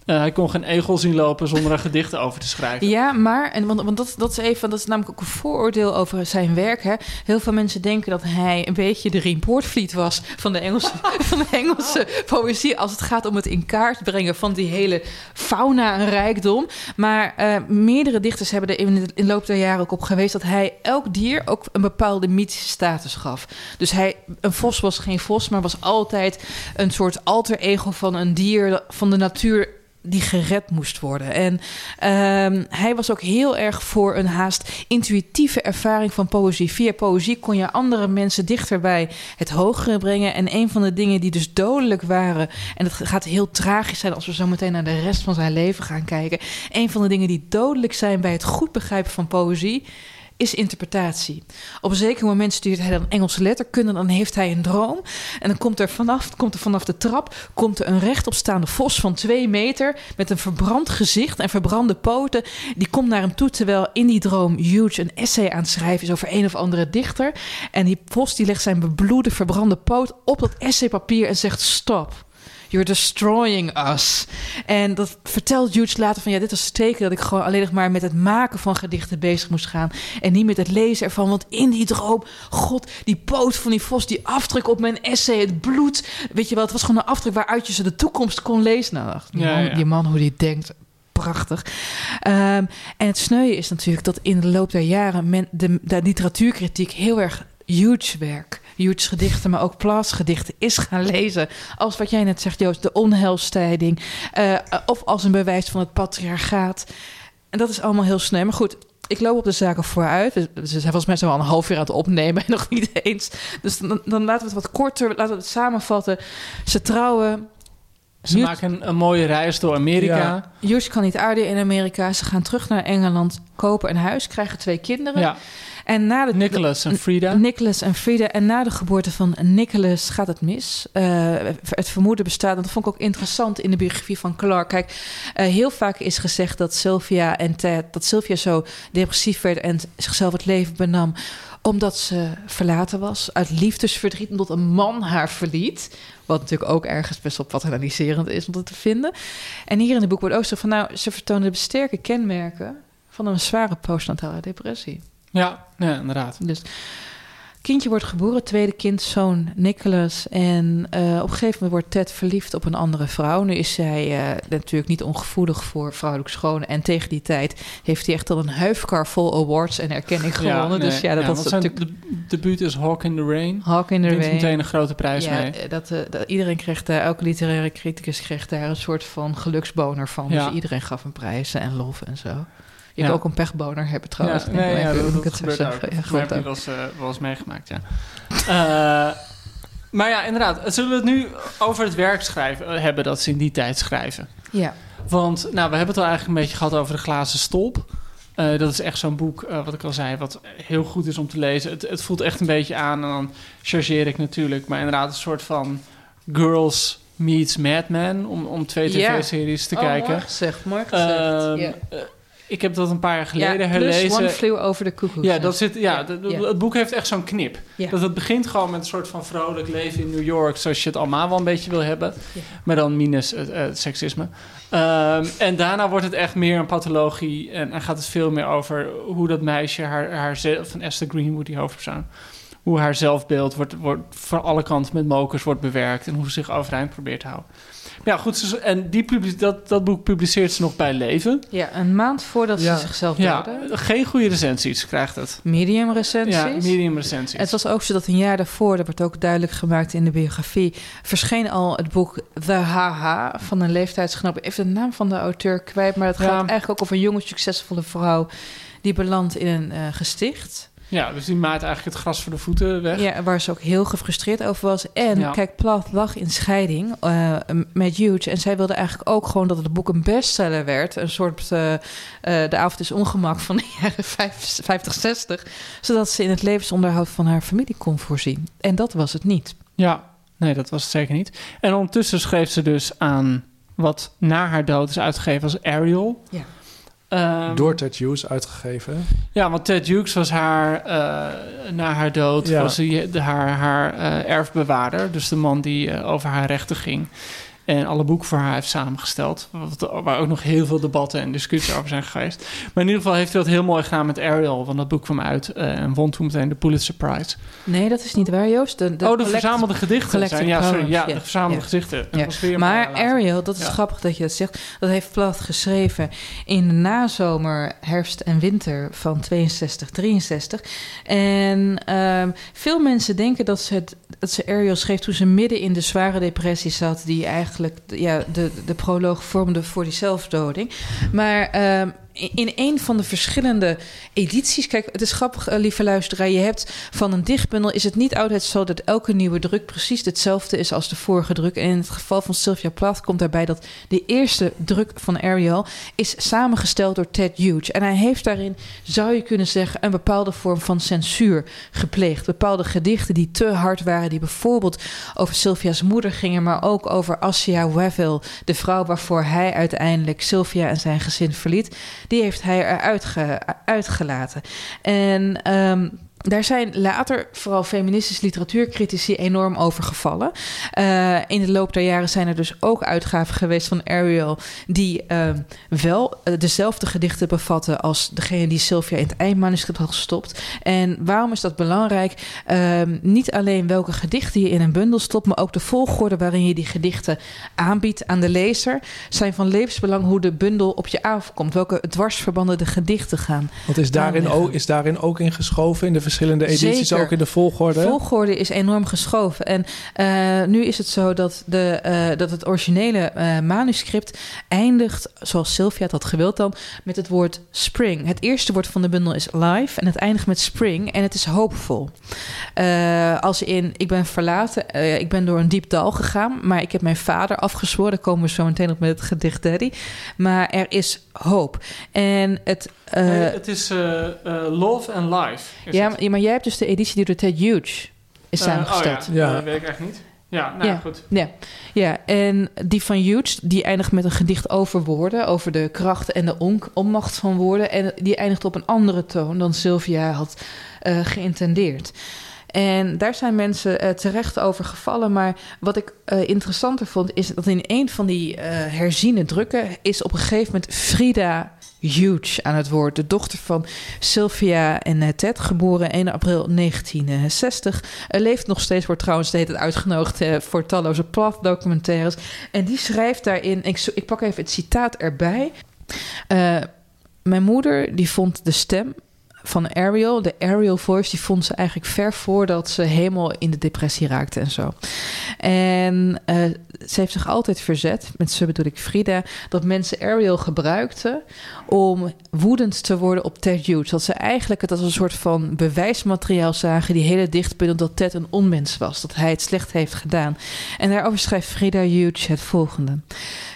eh, hij kon geen egel zien lopen zonder er gedichten over te schrijven. Ja, maar, en, want, dat, dat is even, dat is namelijk ook een vooroordeel over zijn werk. Hè. Heel veel mensen denken dat hij een beetje de Rien Poortvliet was van de Engelse, van de Engelse poëzie. Als het gaat om het in kaart brengen van die hele fauna en rijkdom. Maar eh, meerdere dichters hebben er in de, in de loop der jaren ook op geweest dat hij elk dier ook een bepaalde mythische status gaf. Dus hij, een vos was geen vos, maar was altijd een soort alter ego van een dier van de natuur die gered moest worden. En ehm, hij was ook heel erg voor een haast intuïtieve ervaring van poëzie. Via poëzie kon je andere mensen dichter bij het hogere brengen. En een van de dingen die dus dodelijk waren, en het gaat heel tragisch zijn als we zo meteen naar de rest van zijn leven gaan kijken. Een van de dingen die dodelijk zijn bij het goed begrijpen van poëzie is interpretatie. Op een zeker moment stuurt hij dan Engelse letterkunde, dan heeft hij een droom. En dan komt er vanaf, komt er vanaf de trap komt er een rechtopstaande vos van twee meter met een verbrand gezicht en verbrande poten. Die komt naar hem toe terwijl in die droom Huge een essay aan het schrijven is over een of andere dichter. En die vos die legt zijn bebloede, verbrande poot op dat essaypapier en zegt stop. You're destroying us. En dat vertelt Hughes later van... ja, dit was het teken dat ik gewoon alleen nog maar... met het maken van gedichten bezig moest gaan... en niet met het lezen ervan. Want in die droom, god, die poot van die vos... die afdruk op mijn essay, het bloed... weet je wel, het was gewoon een afdruk... waaruit je ze de toekomst kon lezen. Nou, die, Ja, man, ja. die man, hoe die denkt... Prachtig. Ehm, en het sneuien is natuurlijk dat in de loop der jaren men, de, de literatuurkritiek heel erg huge werk, huge gedichten, maar ook plaatsgedichten is gaan lezen. Als wat jij net zegt, Joost, de onheilstijding. eh, of als een bewijs van het patriarchaat. En dat is allemaal heel sneu. Maar goed, ik loop op de zaken vooruit. Dus Ze zijn volgens mij zo al een half uur aan het opnemen en nog niet eens. Dus dan, dan laten we het wat korter, laten we het samenvatten. Ze trouwen. Ze maken een, een mooie reis door Amerika. Ja. Hughes kan niet aarden in Amerika. Ze gaan terug naar Engeland, kopen een huis, krijgen twee kinderen. Ja, En na de Nicholas en Frida. Nicholas en Frida. En na de geboorte van Nicholas gaat het mis. Eh, het vermoeden bestaat, en dat vond ik ook interessant in de biografie van Clark. Kijk, eh, heel vaak is gezegd dat Sylvia en Ted, dat Sylvia zo depressief werd en zichzelf het leven benam omdat ze verlaten was. Uit liefdesverdriet, omdat een man haar verliet. Wat natuurlijk ook ergens best wel paternaliserend is om dat te vinden. En hier in het boek wordt ook zo van... nou, ze vertonen de sterke kenmerken... van een zware postnatale depressie. Ja, ja, inderdaad. Dus kindje wordt geboren, tweede kind, zoon Nicholas. En eh, op een gegeven moment wordt Ted verliefd op een andere vrouw. Nu is zij eh, natuurlijk niet ongevoelig voor vrouwelijk schoon. En tegen die tijd heeft hij echt al een huifkar vol awards en erkenning gewonnen. nee, dus ja, dat was natuurlijk... de- debuut is Hawk in the Rain. Hawk in the Rain. meteen een grote prijs ja, mee. eh, Dat, dat, iedereen kreeg daar, elke literaire criticus kreeg daar een soort van geluksboner van. Dus iedereen gaf een prijs en lof en zo. Je Ja. kan ook een pechboner hebben trouwens. Ja, nee, ja, dat, ik dat het gebeurt ook. Ja, goed heb je wel eens, eh, wel eens meegemaakt, ja. Eh, maar ja, inderdaad. Zullen we het nu over het werk schrijven, eh, hebben dat ze in die tijd schrijven? Ja. Want nou, we hebben het al eigenlijk een beetje gehad over de glazen stolp. Eh, dat is echt zo'n boek, wat ik al zei, wat heel goed is om te lezen. Het, het voelt echt een beetje aan, en dan chargeer ik natuurlijk. Maar inderdaad een soort van Girls Meets Mad Men, om, om twee tv-series te Oh, kijken. mooi gezegd, mooi gezegd. Ehm, ja. Eh, ik heb dat een paar jaar geleden ja, herlezen. One Flew Over the Cuckoo's Ja, dat zit, ja, de- het boek heeft echt zo'n knip. Dat het begint gewoon met een soort van vrolijk leven in New York, zoals je het allemaal wel een beetje wil hebben. Maar dan minus het, eh, het seksisme. Ehm, en daarna wordt het echt meer een pathologie. En, en gaat het veel meer over hoe dat meisje, haar, haar van Esther Greenwood, die hoofdpersoon, hoe haar zelfbeeld wordt, wordt van alle kanten met mokers wordt bewerkt. En hoe ze zich overeind probeert te houden. Ja, goed. En die dat, dat boek publiceert ze nog bij leven. Ja, een maand voordat Ja. ze zichzelf Ja, doodde. geen goede recensies krijgt het. Medium recensies. Ja, medium recensies. Het was ook zo dat een jaar daarvoor, dat wordt ook duidelijk gemaakt in de biografie, verscheen al het boek The Haha van een leeftijdsgenoot. Even de naam van de auteur kwijt, maar het Ja. gaat eigenlijk ook over een jonge, succesvolle vrouw die belandt in een eh, gesticht. Ja, dus die maakt eigenlijk het gras voor de voeten weg. Ja, waar ze ook heel gefrustreerd over was. En Ja. kijk, Plath lag in scheiding eh, met Huge. En zij wilde eigenlijk ook gewoon dat het boek een bestseller werd. Een soort eh, eh, De avond is ongemak van de jaren 50, 60. Zodat ze in het levensonderhoud van haar familie kon voorzien. En dat was het niet. Ja, nee, dat was het zeker niet. En ondertussen schreef ze dus aan wat na haar dood is uitgegeven als Ariel. Ja. Ehm, Door Ted Hughes uitgegeven. Ja, want Ted Hughes was haar, eh, na haar dood, Ja. was hij de, haar, haar eh, erfbewaarder. Dus de man die eh, over haar rechten ging. En alle boeken voor haar heeft samengesteld. Wat, waar ook nog heel veel debatten en discussies over zijn geweest. Maar in ieder geval heeft hij dat heel mooi gedaan met Ariel. Want dat boek kwam uit eh, en won toen meteen de Pulitzer Prize. Nee, dat is niet waar, Joost. De, de oh, de collect- verzamelde gedichten. Zijn, ja, sorry. Ja, ja. de verzamelde Ja. gedichten. Ja. Maar. Ariel, dat is grappig dat je dat zegt. Dat heeft Plath geschreven in de nazomer, herfst en winter van 62, 63. En ehm, veel mensen denken dat ze, het, dat ze Ariel schreef toen ze midden in de zware depressie zat, die eigenlijk ja, de, de proloog vormde voor die zelfdoding. Maar ehm, in een van de verschillende edities. Kijk, het is grappig, eh, lieve luisteraar. Je hebt van een dichtbundel is het niet altijd zo dat elke nieuwe druk precies hetzelfde is als de vorige druk. En in het geval van Sylvia Plath komt daarbij dat de eerste druk van Ariel is samengesteld door Ted Hughes. En hij heeft daarin, zou je kunnen zeggen, een bepaalde vorm van censuur gepleegd. Bepaalde gedichten die te hard waren, die bijvoorbeeld over Sylvia's moeder gingen, maar ook over Assia Wavell, de vrouw waarvoor hij uiteindelijk Sylvia en zijn gezin verliet die heeft hij eruit ge, uitgelaten. En ehm, daar zijn later vooral feministische literatuurcritici enorm over gevallen. Uh, in de loop der jaren zijn er dus ook uitgaven geweest van Ariel... die uh, wel uh, dezelfde gedichten bevatten als degene die Sylvia in het eindmanuscript had gestopt. En waarom is dat belangrijk? Ehm, niet alleen welke gedichten je in een bundel stopt... maar ook de volgorde waarin je die gedichten aanbiedt aan de lezer... zijn van levensbelang hoe de bundel op je afkomt. Welke dwarsverbanden de gedichten gaan. Want is daarin, ook, is daarin ook in geschoven in de verschillende edities, Zeker. ook in de volgorde? De volgorde is enorm geschoven. En uh, nu is het zo dat, de, uh, dat het originele uh, manuscript eindigt, zoals Sylvia het had gewild dan, met het woord spring. Het eerste woord van de bundel is life en het eindigt met spring en het is hoopvol. als in, ik ben verlaten, ik ben door een diep dal gegaan, maar ik heb mijn vader afgezworen. Daar komen we zo meteen op met het gedicht Daddy. Maar er is hoop. En het... Nee, het is love and life. Ja, maar, maar jij hebt dus de editie die door Ted Hughes is samengesteld. Oh ja, ja. dat weet ik echt niet. Ja, nou ja. goed. Ja. ja, en die van Hughes, die eindigt met een gedicht over woorden, over de kracht en de on onmacht van woorden. En die eindigt op een andere toon dan Sylvia had uh, geïntendeerd. En daar zijn mensen uh, terecht over gevallen. Maar wat ik uh, interessanter vond, is dat in een van die uh, herziene drukken is op een gegeven moment Frida Huge aan het woord. De dochter van Sylvia en Ted, geboren 1 april 1960. Uh, leeft nog steeds, wordt trouwens steeds uitgenodigd uh, voor talloze plaf-documentaires. En die schrijft daarin, ik, ik pak even het citaat erbij. Mijn moeder die vond de stem van Ariel, de Ariel voice, die vond ze eigenlijk ver voordat ze helemaal in de depressie raakte en zo. En uh, ze heeft zich altijd verzet, met ze bedoel ik Frida, dat mensen Ariel gebruikten om woedend te worden op Ted Hughes. Dat ze eigenlijk het als een soort van bewijsmateriaal zagen, die hele dichtbundel, dat Ted een onmens was, dat hij het slecht heeft gedaan. En daarover schrijft Frida Hughes het volgende.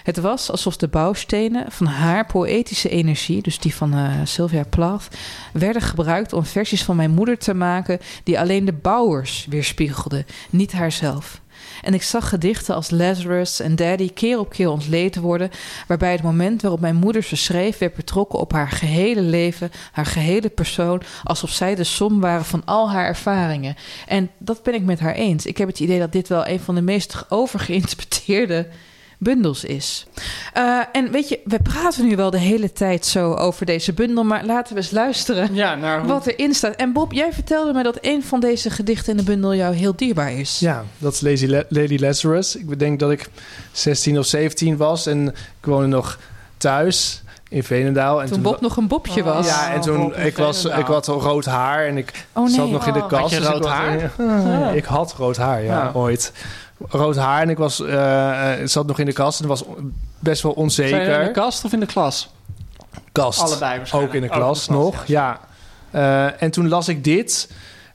Het was alsof de bouwstenen van haar poëtische energie, dus die van uh, Sylvia Plath, werden gebruikt om versies van mijn moeder te maken die alleen de bouwers weerspiegelden, niet haarzelf. En ik zag gedichten als Lazarus en Daddy keer op keer ontleed worden, waarbij het moment waarop mijn moeder ze schreef werd betrokken op haar gehele leven, haar gehele persoon, alsof zij de som waren van al haar ervaringen. En dat ben ik met haar eens. Ik heb het idee dat dit wel een van de meest overgeïnterpreteerde bundels is. Uh, en weet je, we praten nu wel de hele tijd zo over deze bundel, maar laten we eens luisteren ja, naar hoe... wat erin staat. En Bob, jij vertelde me dat een van deze gedichten in de bundel jou heel dierbaar is. Ja, dat is Lady, La Lady Lazarus. Ik denk dat ik 16 of 17 was en ik woonde nog thuis in Veenendaal. En toen, toen Bob nog een Bobje was. Ja, en toen ik was, ik had rood haar en ik oh, nee. zat nog in de kast. Had je rood dus haar? Ik, ik had rood haar, ja, ja. ooit rood haar en ik was, uh, zat nog in de kast en was best wel onzeker. Zijn in de kast of in de klas? Kast. Allebei waarschijnlijk. Ook in de klas, nog, klas, ja. ja. Uh, en toen las ik dit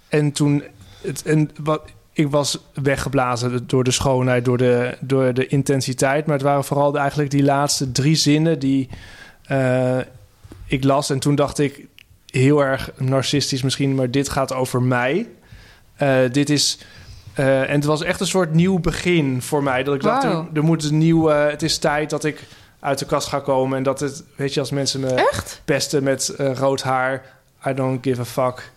en toen... Het, en wat, ik was weggeblazen door de schoonheid, door de, door de intensiteit. Maar het waren vooral de, eigenlijk die laatste drie zinnen die uh, ik las. En toen dacht ik, heel erg narcistisch misschien, maar dit gaat over mij. Uh, dit is... Uh, en het was echt een soort nieuw begin voor mij. Dat ik wow. dacht, er, er moet een nieuw... Uh, het is tijd dat ik uit de kast ga komen. En dat het, weet je, als mensen me echt? pesten met uh, rood haar... I don't give a fuck.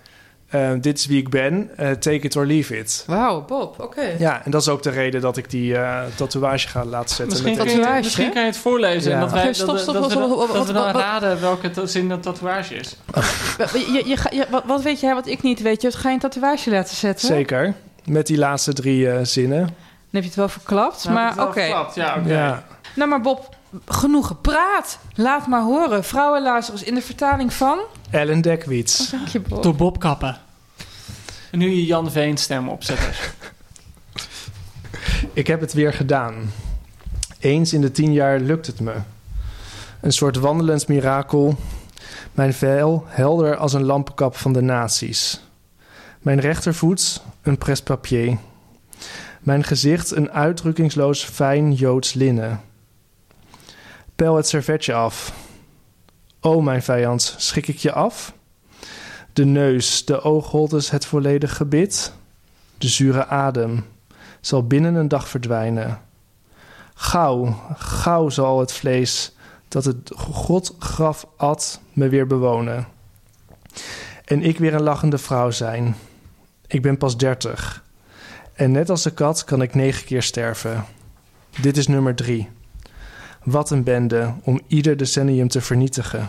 Uh, dit is wie ik ben. Uh, take it or leave it. Wauw, Bob, oké. Okay. Ja, en dat is ook de reden dat ik die uh, tatoeage ga laten zetten. Misschien, met kan je, misschien kan je het voorlezen. Ja. En dat wij, stop, stop, dat, stop, dat, stop, we, dat we dan raden welke zin dat tatoeage is. je, je, je, wat, wat weet jij wat ik niet weet? Je ga je een tatoeage laten zetten? Zeker. Met die laatste drie uh, zinnen. Dan heb je het wel verklapt, nou, maar oké. Okay. Ja, okay. ja. Nou, maar Bob, genoeg gepraat. Laat maar horen. Vrouwenluisterers in de vertaling van... Ellen Dekwits. Oh, dank je, Bob. Door Bob Kappen. En nu je Jan Veen stem opzetten. Ik heb het weer gedaan. Eens in de tien jaar lukt het me. Een soort wandelend mirakel. Mijn vel helder als een lampenkap van de nazi's. Mijn rechtervoet een prespapier. Mijn gezicht een uitdrukkingsloos fijn Joods linnen. Pel het servetje af. O mijn vijand, schik ik je af? De neus, de oogholtes, het volledig gebit. De zure adem zal binnen een dag verdwijnen. Gauw, gauw zal het vlees dat het God graf at me weer bewonen. En ik weer een lachende vrouw zijn. Ik ben pas dertig. En net als de kat kan ik negen keer sterven. Dit is nummer drie. Wat een bende om ieder decennium te vernietigen.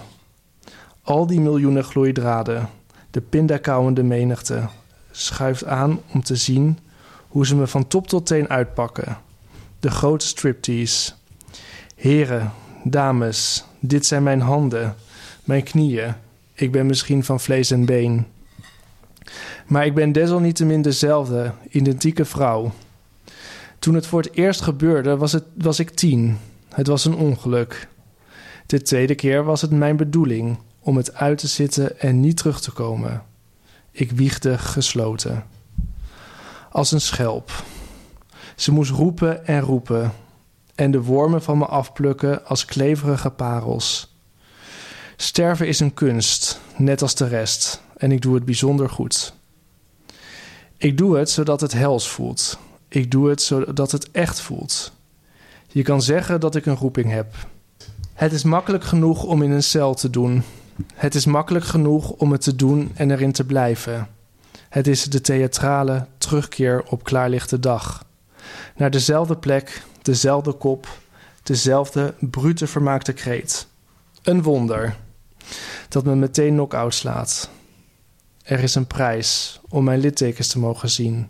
Al die miljoenen gloeidraden, de pindakauwende menigte, schuift aan om te zien hoe ze me van top tot teen uitpakken. De grote striptease. Heren, dames, dit zijn mijn handen, mijn knieën. Ik ben misschien van vlees en been. Maar ik ben desalniettemin dezelfde, identieke vrouw. Toen het voor het eerst gebeurde, was, het, was ik tien. Het was een ongeluk. De tweede keer was het mijn bedoeling om het uit te zitten en niet terug te komen. Ik wiegde gesloten. Als een schelp. Ze moest roepen en roepen. En de wormen van me afplukken als kleverige parels. Sterven is een kunst, net als de rest. En ik doe het bijzonder goed. Ik doe het zodat het hels voelt. Ik doe het zodat het echt voelt. Je kan zeggen dat ik een roeping heb. Het is makkelijk genoeg om in een cel te doen. Het is makkelijk genoeg om het te doen en erin te blijven. Het is de theatrale terugkeer op klaarlichte dag. Naar dezelfde plek, dezelfde kop, dezelfde brute vermaakte kreet. Een wonder dat me meteen knock-out slaat. Er is een prijs om mijn littekens te mogen zien.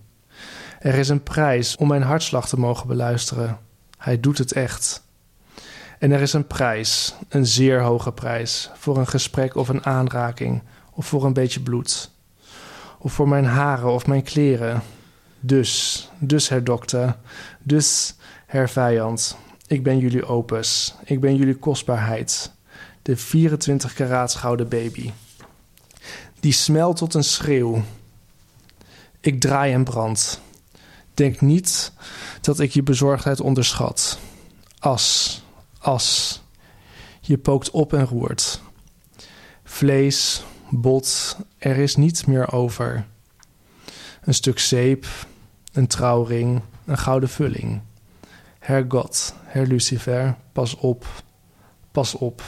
Er is een prijs om mijn hartslag te mogen beluisteren. Hij doet het echt. En er is een prijs, een zeer hoge prijs, voor een gesprek of een aanraking, of voor een beetje bloed. Of voor mijn haren of mijn kleren. Dus, dus, her dokter, dus, her vijand, ik ben jullie opus, ik ben jullie kostbaarheid, de 24 karaats gouden baby. Die smelt tot een schreeuw. Ik draai en brand. Denk niet dat ik je bezorgdheid onderschat. As, as. Je pookt op en roert. Vlees, bot, er is niets meer over. Een stuk zeep, een trouwring, een gouden vulling. Hergot, her Lucifer, pas op, pas op.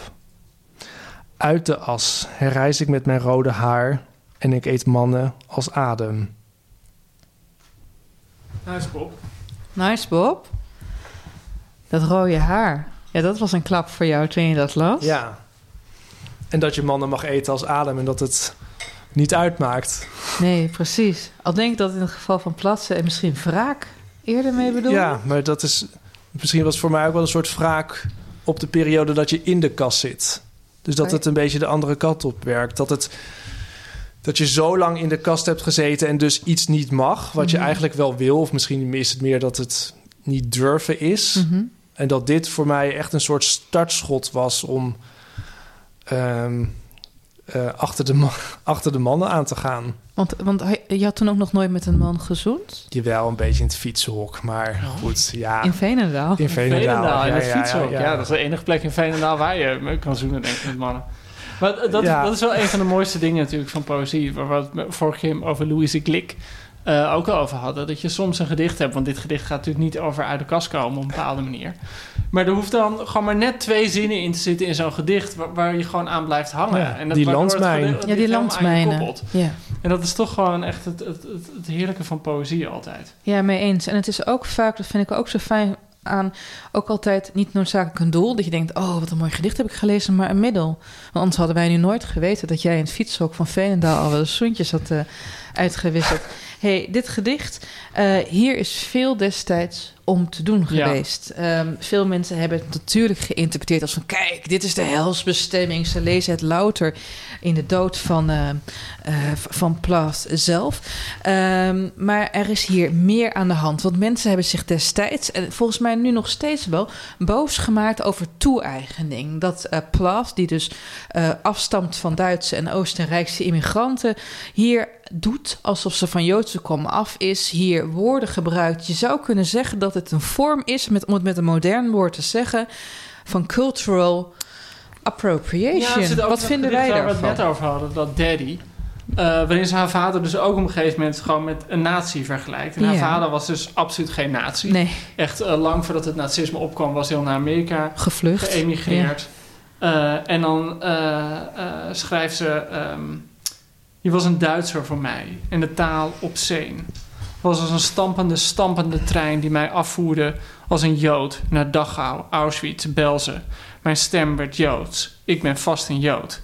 Uit de as herrijs ik met mijn rode haar en ik eet mannen als adem. Nice, Bob. Nice, Bob. Dat rode haar. Ja, dat was een klap voor jou toen je dat las. Ja. En dat je mannen mag eten als adem en dat het niet uitmaakt. Nee, precies. Al denk ik dat in het geval van Platsen en misschien wraak eerder mee bedoel. Ja, maar dat is... Misschien was voor mij ook wel een soort wraak op de periode dat je in de kast zit. Dus dat het een beetje de andere kant op werkt. Dat, het, dat je zo lang in de kast hebt gezeten en dus iets niet mag, wat je Mhm. eigenlijk wel wil. Of misschien is het meer dat het niet durven is. Mhm. En dat dit voor mij echt een soort startschot was om ehm, eh, achter, de ma- achter de mannen aan te gaan. Want, want hij, je had toen ook nog nooit met een man gezoend? Jawel, een beetje in het fietsenhok, maar goed, ja. In Veenendaal? In Veenendaal, in ja, het ja, fietshok. Ja, ja. dat is de enige plek in Veenendaal waar je me kan zoenen, denk ik, met mannen. Maar dat, Ja. dat is wel een van de mooiste dingen natuurlijk van poëzie. Waar we het vorige keer over Louise Glik eh, ook al over hadden. Dat je soms een gedicht hebt, want dit gedicht gaat natuurlijk niet over uit de kast komen op een bepaalde manier. Maar er hoeft dan gewoon maar net twee zinnen in te zitten in zo'n gedicht waar, waar je gewoon aan blijft hangen. Ja, en dat, die waardoor het landmijn. gedicht- het Ja, die landmijnen. Ja. En dat is toch gewoon echt het, het, het, het heerlijke van poëzie altijd. Ja, mee eens. En het is ook vaak, dat vind ik ook zo fijn aan, ook altijd niet noodzakelijk een doel. Dat je denkt, oh, wat een mooi gedicht heb ik gelezen, maar een middel. Want anders hadden wij nu nooit geweten dat jij in het fietshok van Veenendaal al wel zoentjes had eh, uitgewisseld. hey, dit gedicht, uh, hier is veel destijds om te doen geweest. Ja. Um, veel mensen hebben het natuurlijk geïnterpreteerd als van... kijk, dit is de helsbestemming. Ze lezen het louter in de dood van, uh, uh, van Plath zelf. Um, maar er is hier meer aan de hand. Want mensen hebben zich destijds... en volgens mij nu nog steeds wel... boos gemaakt over toe-eigening. Dat uh, Plath, die dus afstamt van Duitse en Oostenrijkse immigranten... hier doet alsof ze van Joodse kom af is. Hier woorden gebruikt. Je zou kunnen zeggen dat het een vorm is, met, om het met een modern woord te zeggen, van cultural appropriation. Ja, Wat vinden wij daarvan? Waar we het net over hadden, dat daddy. Uh, waarin ze haar vader dus ook op een gegeven moment gewoon met een nazi vergelijkt. En haar vader was dus absoluut geen nazi. Nee. Echt uh, lang voordat het nazisme opkwam, was hij al naar Amerika gevlucht, geëmigreerd. Ja. Uh, en dan schrijft ze: um, Je was een Duitser voor mij en de taal obscene was als een stampende, stampende trein die mij afvoerde als een Jood naar Dachau, Auschwitz, Belzen. Mijn stem werd Joods. Ik ben vast een Jood.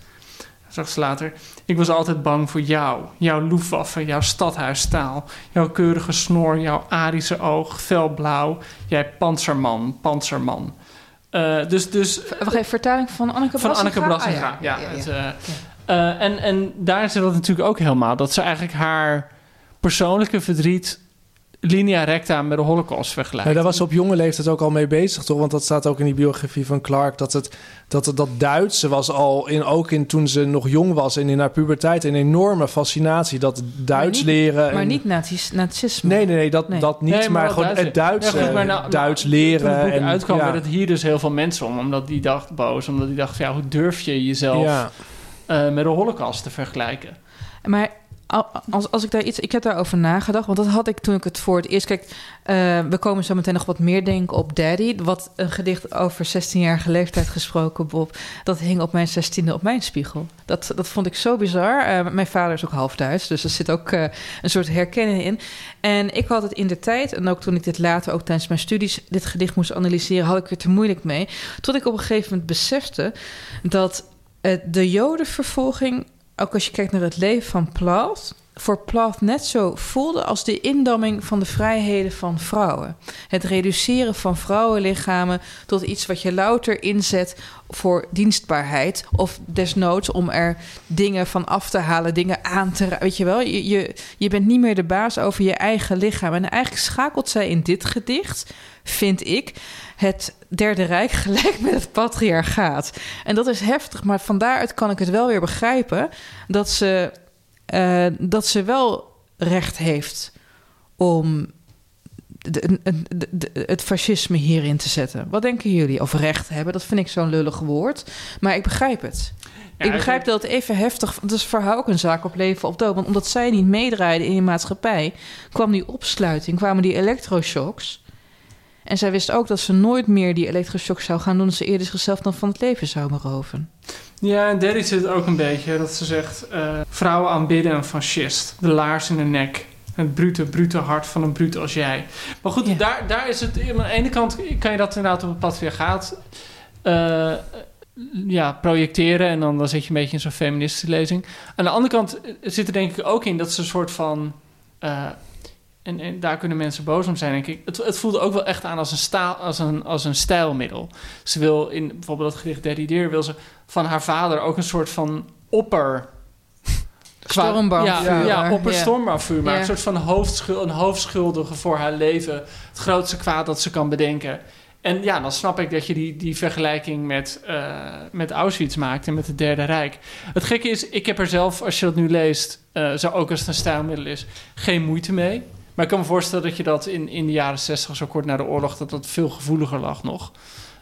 Straks later. Ik was altijd bang voor jou, jouw loefwaffe, jouw stadhuisstaal, jouw keurige snor, jouw Arische oog, felblauw, jij panzerman, panzerman. Uh, dus, dus, Wacht even, vertaling van Anneke Van Anneke Brassinga, ja. ja, ja, ja, het, uh, uh, en, en daar zit dat natuurlijk ook helemaal. Dat ze eigenlijk haar persoonlijke verdriet linea recta met de Holocaust vergelijken. Ja, daar was ze op jonge leeftijd ook al mee bezig, toch? Want dat staat ook in die biografie van Clark. Dat het, dat, het, dat Duitse was al, in, ook in, toen ze nog jong was en in haar puberteit, een enorme fascinatie. Dat Duits maar niet, leren. Maar niet nazi's, nazisme. Nee, nee, nee, dat, nee. dat niet. Nee, maar, maar gewoon Duits, het Duits, ja, goed, maar nou, Duits nou, leren. Toen het boek en, uitkwam, ja. werd het hier dus heel veel mensen om. Omdat die dacht boos. Omdat die dacht, ja, hoe durf je jezelf Ja. Uh, met de Holocaust te vergelijken? Maar als, als ik daar iets... Ik heb daarover nagedacht, want dat had ik toen ik het voor het eerst... Kijk, uh, we komen zo meteen nog wat meer denken op Daddy. Wat een gedicht over 16-jarige leeftijd gesproken, Bob. Dat hing op mijn 16e op mijn spiegel. Dat, dat vond ik zo bizar. Uh, mijn vader is ook half Duits, dus er zit ook een soort herkenning in. En ik had het in de tijd, en ook toen ik dit later ook tijdens mijn studies... dit gedicht moest analyseren, had ik er te moeilijk mee. Tot ik op een gegeven moment besefte dat de jodenvervolging ook als je kijkt naar het leven van Plath, voor Plath net zo voelde als de indamming van de vrijheden van vrouwen. Het reduceren van vrouwenlichamen tot iets wat je louter inzet voor dienstbaarheid. Of desnoods om er dingen van af te halen, dingen aan te Weet je wel, je, je, je bent niet meer de baas over je eigen lichaam. En eigenlijk schakelt zij in dit gedicht, vind ik, het Derde Rijk gelijk met het patriarchaat. En dat is heftig, maar van daaruit kan ik het wel weer begrijpen dat ze, uh, dat ze wel recht heeft om de, de, de, het fascisme hierin te zetten. Wat denken jullie? Of recht hebben, dat vind ik zo'n lullig woord. Maar ik begrijp het. Ja, ik begrijp dat het even heftig... Het is voor haar ook een zaak op leven of dood. Want omdat zij niet meedraaide in die maatschappij... kwam die opsluiting, kwamen die elektroshocks... En zij wist ook dat ze nooit meer die elektroshock zou gaan doen... dat ze eerder zichzelf dan van het leven zou beroven. Ja, en Derry zit ook een beetje dat ze zegt... Uh, vrouwen aanbidden een fascist. De laars in de nek. Het brute, brute hart van een brute als jij. Maar goed, ja. daar, daar is het... Aan de ene kant kan je dat inderdaad op het patriarchaat... Uh, ja, projecteren. En dan, dan zit je een beetje in zo'n feministische lezing. Aan de andere kant zit er denk ik ook in dat ze een soort van... Uh, en, en, daar kunnen mensen boos om zijn, denk ik. Het, het voelde ook wel echt aan als een, staal, als, een, als een stijlmiddel. Ze wil in bijvoorbeeld dat gedicht Daddy wil ze van haar vader ook een soort van opper... Stormbouwvuur. Ja, ja, opper een soort van hoofdschul, een hoofdschuldige voor haar leven. Het grootste kwaad dat ze kan bedenken. En ja, dan snap ik dat je die, die vergelijking met, uh, met Auschwitz maakt en met het Derde Rijk. Het gekke is, ik heb er zelf, als je dat nu leest, uh, zo ook als het een stijlmiddel is, geen moeite mee. Maar ik kan me voorstellen dat je dat in, in de jaren 60, zo kort na de oorlog, dat dat veel gevoeliger lag nog.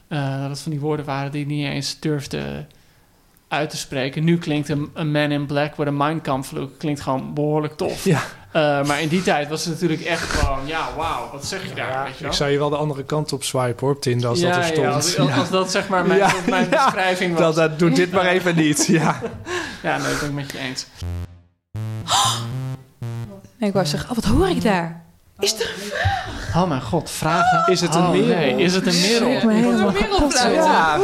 Uh, dat het van die woorden waren die niet eens durfde uit te spreken. Nu klinkt een, een man in black with a Mindkampf look klinkt gewoon behoorlijk tof. Ja. Uh, maar in die tijd was het natuurlijk echt gewoon, ja, wauw, wat zeg je daar? Ja, weet je wel? ik zou je wel de andere kant op swipen hoor, op Tinder als ja, dat er stond. Ja, als, als, als dat zeg maar mijn, Ja, mijn ja. beschrijving was. Dat, dat, doe dit maar even niet, ja. Ja, nee, dat ben ik met je eens. Nee, ik wou zeggen, oh, wat hoor ik daar? Is er een vraag? Oh mijn god, vragen. Is het een Oh, merel? nee, is het een merel? Ik me helemaal kapot. Ja, een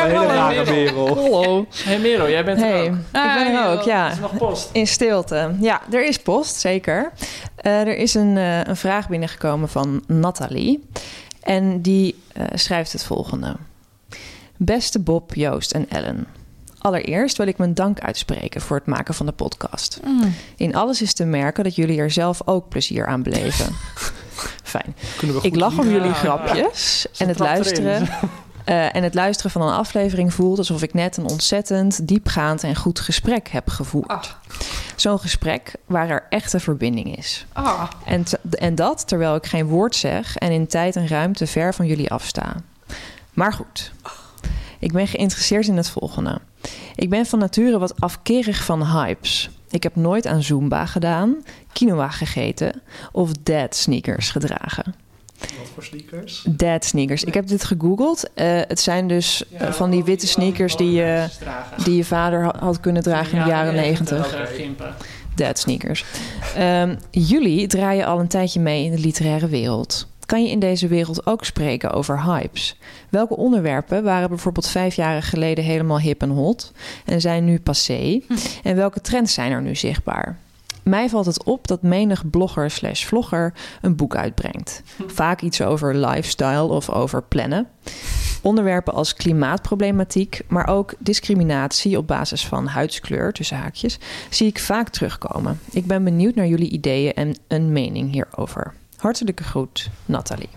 hele rare wereld. Hallo. Hey Merel, jij bent er ook. ik ben er ook, ja. Er is nog post. In stilte. Ja, er is post, zeker. Eh, er is een, eh, een vraag binnengekomen van Nathalie. En die eh, schrijft het volgende. Beste Bob, Joost en Ellen. Allereerst wil ik mijn dank uitspreken voor het maken van de podcast. In alles is te merken dat jullie er zelf ook plezier aan beleven. Fijn. Ik lach om jullie Ja, grapjes en het, luisteren, eh, en het luisteren van een aflevering voelt alsof ik net een ontzettend diepgaand en goed gesprek heb gevoerd. Ah. Zo'n gesprek waar er echte verbinding is. Ah, En, en dat terwijl ik geen woord zeg en in tijd en ruimte ver van jullie afsta. Maar goed, ik ben geïnteresseerd in het volgende. Ik ben van nature wat afkerig van hypes. Ik heb nooit aan Zumba gedaan, quinoa gegeten of dad sneakers gedragen. Wat voor sneakers? Dad sneakers. Ik heb dit gegoogeld. Eh, het zijn dus eh, van die witte sneakers die je, die je vader ha- had kunnen dragen in de jaren negentig. Dad sneakers. Ehm, jullie draaien al een tijdje mee in de literaire wereld. Kan je in deze wereld ook spreken over hypes? Welke onderwerpen waren bijvoorbeeld vijf jaar geleden helemaal hip en hot en zijn nu passé? En welke trends zijn er nu zichtbaar? Mij valt het op dat menig blogger slash vlogger een boek uitbrengt. Vaak iets over lifestyle of over plannen. Onderwerpen als klimaatproblematiek, maar ook discriminatie op basis van huidskleur, tussen haakjes, zie ik vaak terugkomen. Ik ben benieuwd naar jullie ideeën en een mening hierover. Hartelijke groet, Nathalie.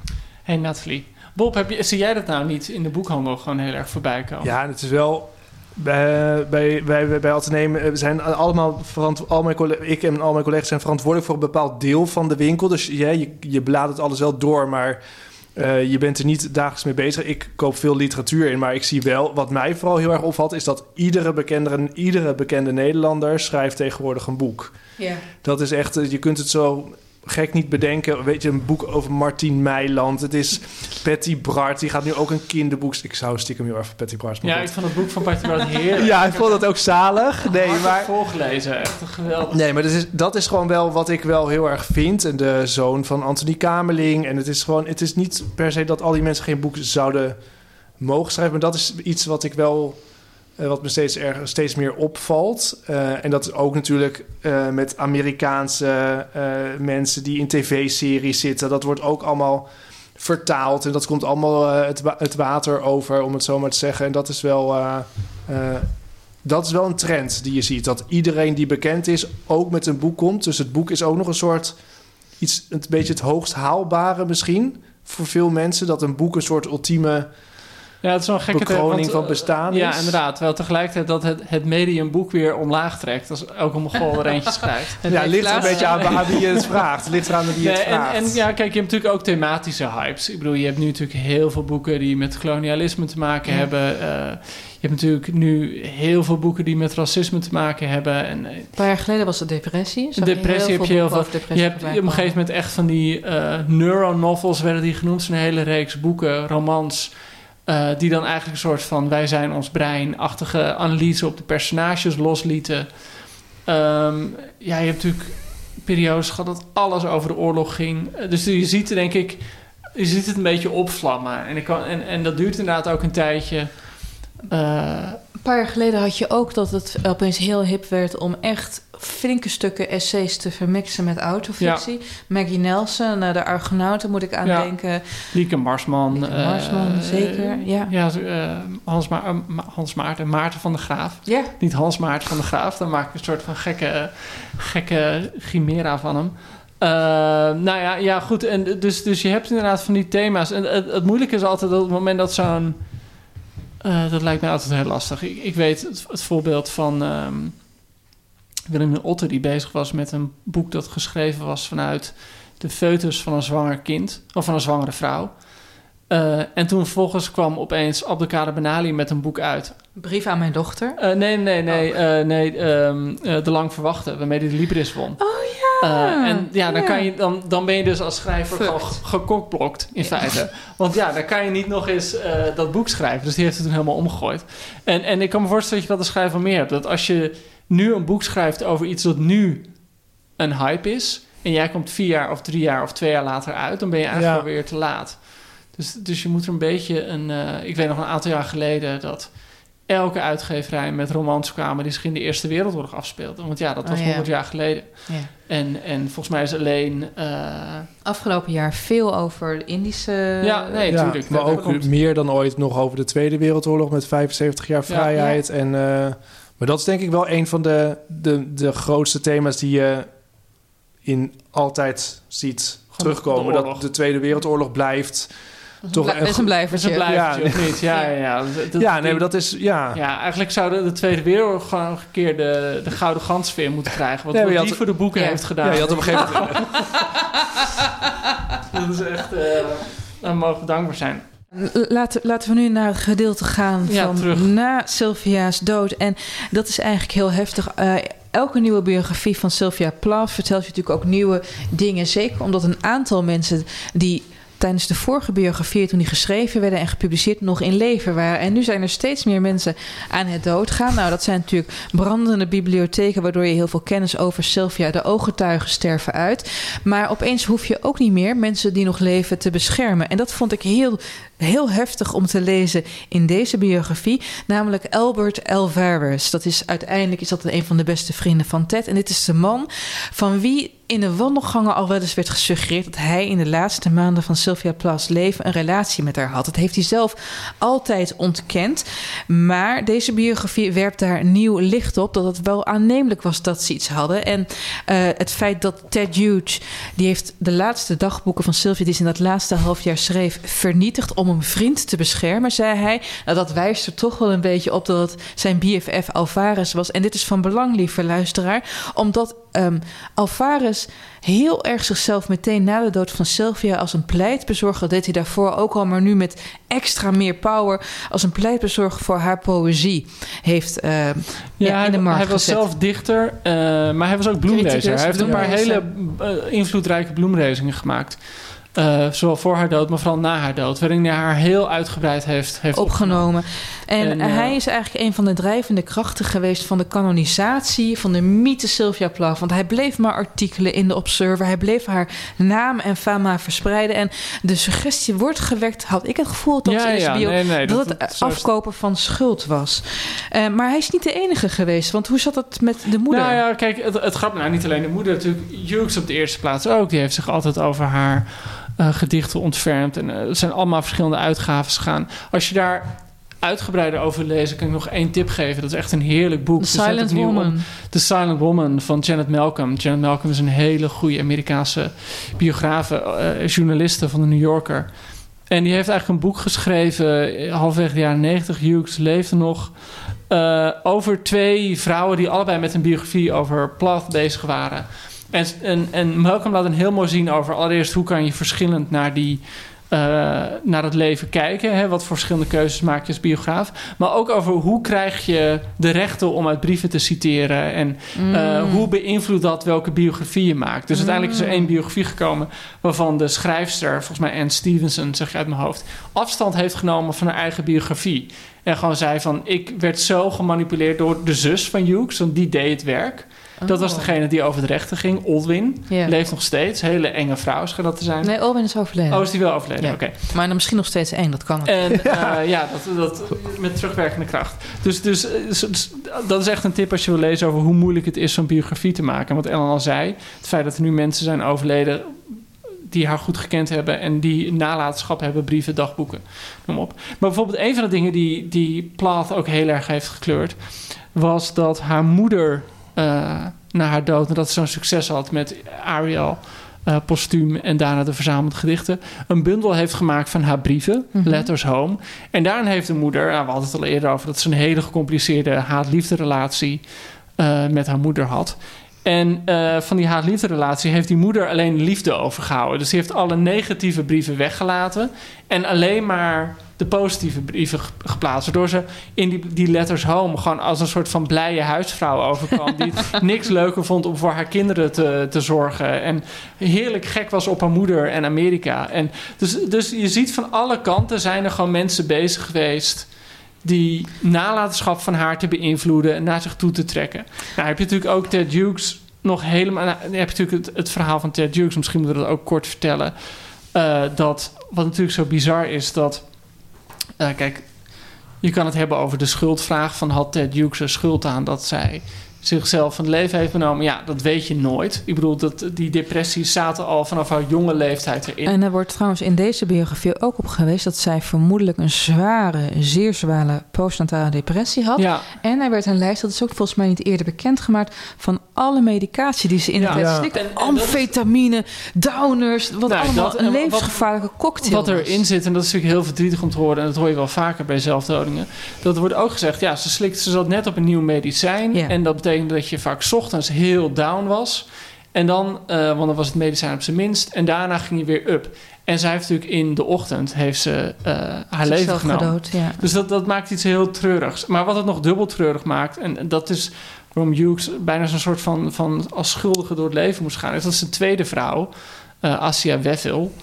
Hey Nathalie. Bob, heb je, zie jij dat nou niet in de boekhandel gewoon heel erg voorbij komen? Ja, het is wel. Bij, bij, bij, bij Atheneum eh, we zijn allemaal al mijn collega's, ik en al mijn collega's zijn verantwoordelijk voor een bepaald deel van de winkel. Dus ja, je, je bladert alles wel door, maar eh, je bent er niet dagelijks mee bezig. Ik koop veel literatuur in, maar ik zie wel, wat mij vooral heel erg opvalt, is dat iedere bekende, iedere bekende Nederlander schrijft tegenwoordig een boek. ja. Dat is echt, eh, je kunt het zo gek niet bedenken. Weet je, een boek over Martien Meiland. Het is Patty Bart, die gaat nu ook een kinderboek. Ik zou stiekem heel erg van Patty Bart. Ja, ik vond het boek van Patty Bart heerlijk. Ja, ik vond dat ook zalig. Nee, Hard maar, voorgelezen. Echt geweldig. nee, maar dat is, dat is gewoon wel wat ik wel heel erg vind. En de zoon van Anthony Kamerling. En het is gewoon, het is niet per se dat al die mensen geen boek zouden mogen schrijven. Maar dat is iets wat ik wel, eh, wat me steeds, erg, steeds meer opvalt. Eh, en dat is ook natuurlijk eh, met Amerikaanse mensen die in tv-series zitten. Dat wordt ook allemaal vertaald. En dat komt allemaal het, het water over, om het zo maar te zeggen. En dat is wel... dat is wel een trend die je ziet. Dat iedereen die bekend is ook met een boek komt. Dus het boek is ook nog een soort... iets, een beetje het hoogst haalbare misschien... voor veel mensen. Dat een boek een soort ultieme Ja, het is wel een gekke bekroning want, van eh, bestaan Ja, is. inderdaad. Terwijl tegelijkertijd dat het, het medium boek weer omlaag trekt. Als ook een Mogol er eentje schrijft. Ja, het ligt er een beetje aan, aan wie je het vraagt. Het ligt eraan aan wie je het en, vraagt. en ja, kijk, je hebt natuurlijk ook thematische hypes. Ik bedoel, je hebt nu natuurlijk heel veel boeken die met kolonialisme te maken Ja. hebben. Eh, je hebt natuurlijk nu heel veel boeken die met racisme te maken hebben. En eh, Een paar jaar geleden was het depressie. Zag Depressie heb je heel veel. je hebt op een gegeven moment echt van die eh neuronovels werden die genoemd. Zo'n hele reeks boeken, romans. Eh, die dan eigenlijk een soort van wij zijn ons brein-achtige analyse op de personages loslieten. Ehm, ja, je hebt natuurlijk periodes gehad dat alles over de oorlog ging. Eh, Dus je ziet denk ik, je ziet het een beetje opvlammen. En, ik kan, en, en dat duurt inderdaad ook een tijdje. Eh, Een paar jaar geleden had je ook dat het opeens heel hip werd om echt flinke stukken essays te vermixen met autofictie. Maggie Nelson, eh, de Argonauten moet ik aan Ja. denken. Lieke Marsman. Lieke eh, Marsman, zeker, ja. ja eh, Hans, Ma- eh, Hans Maarten, Maarten van de Graaf. Ja. Niet Hans Maarten van de Graaf. Dan maak ik een soort van gekke, gekke chimera van hem. Eh, nou ja, ja, goed. En dus, dus je hebt inderdaad van die thema's. En het, het moeilijke is altijd op het moment dat zo'n... eh, dat lijkt mij altijd heel lastig. Ik, ik weet het, het voorbeeld van ehm, Willem Otter... die bezig was met een boek dat geschreven was vanuit de foetus van een zwanger kind. Of van een zwangere vrouw. Eh, en toen vervolgens kwam opeens Abdelkader Benali met een boek uit. Brief aan mijn dochter. Eh, nee, nee, nee. eh, nee ehm, eh, de lang verwachte, waarmee hij de Libris won. Oh ja. En ja, dan, Ja. Kan je, dan, dan ben je dus als schrijver gewoon ge- gekokblokt, in Ja. feite. Want ja, dan kan je niet nog eens dat boek schrijven. Dus die heeft het toen helemaal omgegooid. En, en ik kan me voorstellen dat je dat de schrijver meer hebt. Dat als je nu een boek schrijft over iets dat nu een hype is... en jij komt vier jaar of drie jaar of twee jaar later uit, dan ben je eigenlijk alweer te laat. Dus, dus je moet er een beetje een. Uh, ik weet nog een aantal jaar geleden dat elke uitgeverij met romans kwamen die zich in de Eerste Wereldoorlog afspeelden. Want ja, dat was oh, 100 jaar geleden. Ja. En, en volgens mij is alleen. Uh... Afgelopen jaar veel over Indische. Ja, nee, natuurlijk. maar ook meer dan ooit nog over de Tweede Wereldoorlog met 75 jaar vrijheid. En, uh, maar dat is denk ik wel een van de, de, de grootste thema's die je in altijd ziet terugkomen. Dat de Tweede Wereldoorlog blijft toch best een blijvertje. Best een blijvertje, ja. niet? Ja, ja, ja. Dat, ja nee, maar dat is... Ja, ja eigenlijk zou de, de Tweede Wereldoorlog gewoon een keer de, de Gouden Gansveer moeten krijgen. Wat, nee, wat die voor de boeken heeft gedaan. Ja, je had op een gegeven moment... dat is echt... Uh, daar mogen we dankbaar zijn. Laten, laten we nu naar het gedeelte gaan van na Sylvia's dood. En dat is eigenlijk heel heftig. Uh, elke nieuwe biografie van Sylvia Plath vertelt je natuurlijk ook nieuwe dingen. Zeker omdat een aantal mensen die tijdens de vorige biografieën, toen die geschreven werden en gepubliceerd, nog in leven waren. En nu zijn er steeds meer mensen aan het doodgaan. Nou, dat zijn natuurlijk brandende bibliotheken, waardoor je heel veel kennis over Sylvia, de ooggetuigen, sterven uit. Maar opeens hoef je ook niet meer mensen die nog leven te beschermen. En dat vond ik heel heel heftig om te lezen in deze biografie, namelijk Albert Alvarez. Dat is uiteindelijk is dat een van de beste vrienden van Ted. En dit is de man van wie in de wandelgangen al wel eens werd gesuggereerd dat hij in de laatste maanden van Sylvia Plath's leven een relatie met haar had. Dat heeft hij zelf altijd ontkend. Maar deze biografie werpt daar nieuw licht op dat het wel aannemelijk was dat ze iets hadden. En uh, het feit dat Ted Hughes, die heeft de laatste dagboeken van Sylvia, die ze in dat laatste half jaar schreef, vernietigd om een vriend te beschermen, zei hij. Nou, dat wijst er toch wel een beetje op dat het zijn BFF Alvarez was. En dit is van belang, lieve luisteraar, omdat um, Alvarez heel erg zichzelf meteen na de dood van Sylvia als een pleitbezorger. Dat deed hij daarvoor ook al, maar nu met extra meer power. Als een pleitbezorger voor haar poëzie heeft uh, ja, in de markt Hij was zelf dichter, uh, maar hij was ook bloemlezer. Hij heeft een paar hele uh, invloedrijke bloemlezingen gemaakt. Uh, zowel voor haar dood, maar vooral na haar dood. Waarin hij haar heel uitgebreid heeft, heeft opgenomen. En, eh, hij is eigenlijk een van de drijvende krachten geweest van de kanonisatie van de mythe Sylvia Plath. Want hij bleef maar artikelen in de Observer. Hij bleef haar naam en fama verspreiden. En de suggestie wordt gewekt, had ik het gevoel dat, ja, ja, bio, nee, nee, dat, het afkopen van schuld was. Uh, maar hij is niet de enige geweest. Want hoe zat het met de moeder? Nou ja, kijk, het, het grappige, nou niet alleen de moeder, natuurlijk Hughes op de eerste plaats ook. Die heeft zich altijd over haar uh, gedichten ontfermd. En er zijn allemaal verschillende uitgaven gegaan. Als je daar uitgebreider over lezen, kan ik nog één tip geven. Dat is echt een heerlijk boek. The Silent Woman. The Silent Woman van Janet Malcolm. Janet Malcolm is een hele goede Amerikaanse biografe, uh, journaliste van de New Yorker. En die heeft eigenlijk een boek geschreven, halfwege de jaren 90. Hughes leefde nog. Uh, over twee vrouwen die allebei met een biografie over Plath bezig waren. En, en, en Malcolm laat een heel mooi zien over allereerst hoe kan je verschillend naar die uh, naar het leven kijken. Hè? Wat voor verschillende keuzes maak je als biograaf. Maar ook over hoe krijg je de rechten om uit brieven te citeren. En uh, hoe beïnvloedt dat welke biografie je maakt. Dus uiteindelijk is er mm. één biografie gekomen... waarvan de schrijfster, volgens mij Anne Stevenson, zeg je uit mijn hoofd... afstand heeft genomen van haar eigen biografie. En gewoon zei van... ik werd zo gemanipuleerd door de zus van Hughes... want die deed het werk... Dat was oh. degene die over de rechten ging. Olwin. Leeft nog steeds. Hele enge vrouw schijnt dat te zijn. Nee, Olwin is overleden. Oh, is die wel overleden? Oké. Maar dan misschien nog steeds eng. Dat kan ook. En ja, uh, ja dat, dat, met terugwerkende kracht. Dus, dus, dat is echt een tip als je wil lezen over hoe moeilijk het is zo'n biografie te maken. Wat Ellen al zei. Het feit dat er nu mensen zijn overleden die haar goed gekend hebben en die nalatenschap hebben, brieven, dagboeken, noem op. Maar bijvoorbeeld een van de dingen die, die Plath ook heel erg heeft gekleurd, was dat haar moeder na haar dood, nadat ze zo'n succes had met Ariel. Uh, postuum en daarna de verzamelde gedichten. Een bundel heeft gemaakt van haar brieven, mhm. Letters Home. En daarin heeft de moeder, nou, we hadden het al eerder over, dat ze een hele gecompliceerde haat-liefde relatie uh, met haar moeder had. En uh, van die haat-liefde relatie heeft die moeder alleen liefde overgehouden. Dus die heeft alle negatieve brieven weggelaten. En alleen maar de positieve brieven geplaatst. Waardoor ze in die, die letters home gewoon als een soort van blije huisvrouw overkwam. die niks leuker vond om voor haar kinderen te, te zorgen. En heerlijk gek was op haar moeder en Amerika. En dus, dus je ziet van alle kanten zijn er gewoon mensen bezig geweest die nalatenschap van haar te beïnvloeden en naar zich toe te trekken. Nou heb je natuurlijk ook Ted Hughes nog helemaal... Nou, heb je natuurlijk het, verhaal van Ted Hughes. Misschien moeten we dat ook kort vertellen. Uh, dat, wat natuurlijk zo bizar is, dat... Uh, kijk, je kan het hebben over de schuldvraag van... had Ted Hughes er schuld aan dat zij zichzelf van het leven heeft genomen. Ja, dat weet je nooit. Ik bedoel, dat, die depressies zaten al vanaf haar jonge leeftijd erin. En er wordt trouwens in deze biografie ook op geweest... dat zij vermoedelijk een zware, zeer zware postnatale depressie had. Ja. En er werd een lijst, dat is ook volgens mij niet eerder bekendgemaakt... van alle medicatie die ze in het ja. slikte. Amfetamine, downers, wat nou, allemaal dat, een levensgevaarlijke cocktail Wat erin zit, en dat is natuurlijk heel verdrietig om te horen... en dat hoor je wel vaker bij zelfdodingen... dat wordt ook gezegd, ja, ze slikte, ze zat net op een nieuw medicijn... Ja. en dat betekent dat je vaak ochtends heel down was. En dan, uh, want dan was het medicijn op zijn minst. En daarna ging je weer up. En zij heeft natuurlijk in de ochtend heeft ze uh, haar leven genomen. Gedood, ja. Dus dat, dat maakt iets heel treurigs. Maar wat het nog dubbel treurig maakt, en dat is waarom Hughes bijna zo'n soort van, van als schuldige door het leven moest gaan, is dat zijn tweede vrouw, uh, Asia Weffel,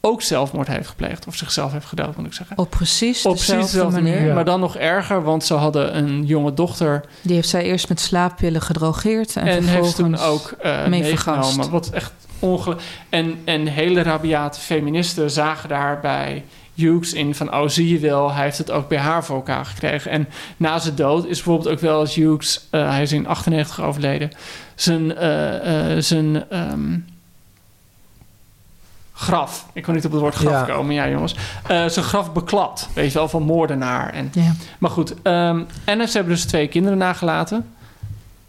ook zelfmoord heeft gepleegd. Of zichzelf heeft gedood, moet ik zeggen. Op precies Op dezelfde, manier. Maar dan nog erger, want ze hadden een jonge dochter. Die heeft zij eerst met slaappillen gedrogeerd. En, en heeft toen ook uh, meegenomen. Wat echt ongelooflijk. En, en hele rabiate feministen zagen daarbij Hughes in van... oh, zie je wel, hij heeft het ook bij haar voor elkaar gekregen. En na zijn dood is bijvoorbeeld ook wel als Hughes... Uh, hij is in 98 overleden... zijn... Uh, zijn um, graf. Ik kon niet op het woord graf komen, ja jongens. Uh, zijn graf beklapt, weet je wel, van moordenaar. En, ja. Maar goed, um, en ze hebben dus twee kinderen nagelaten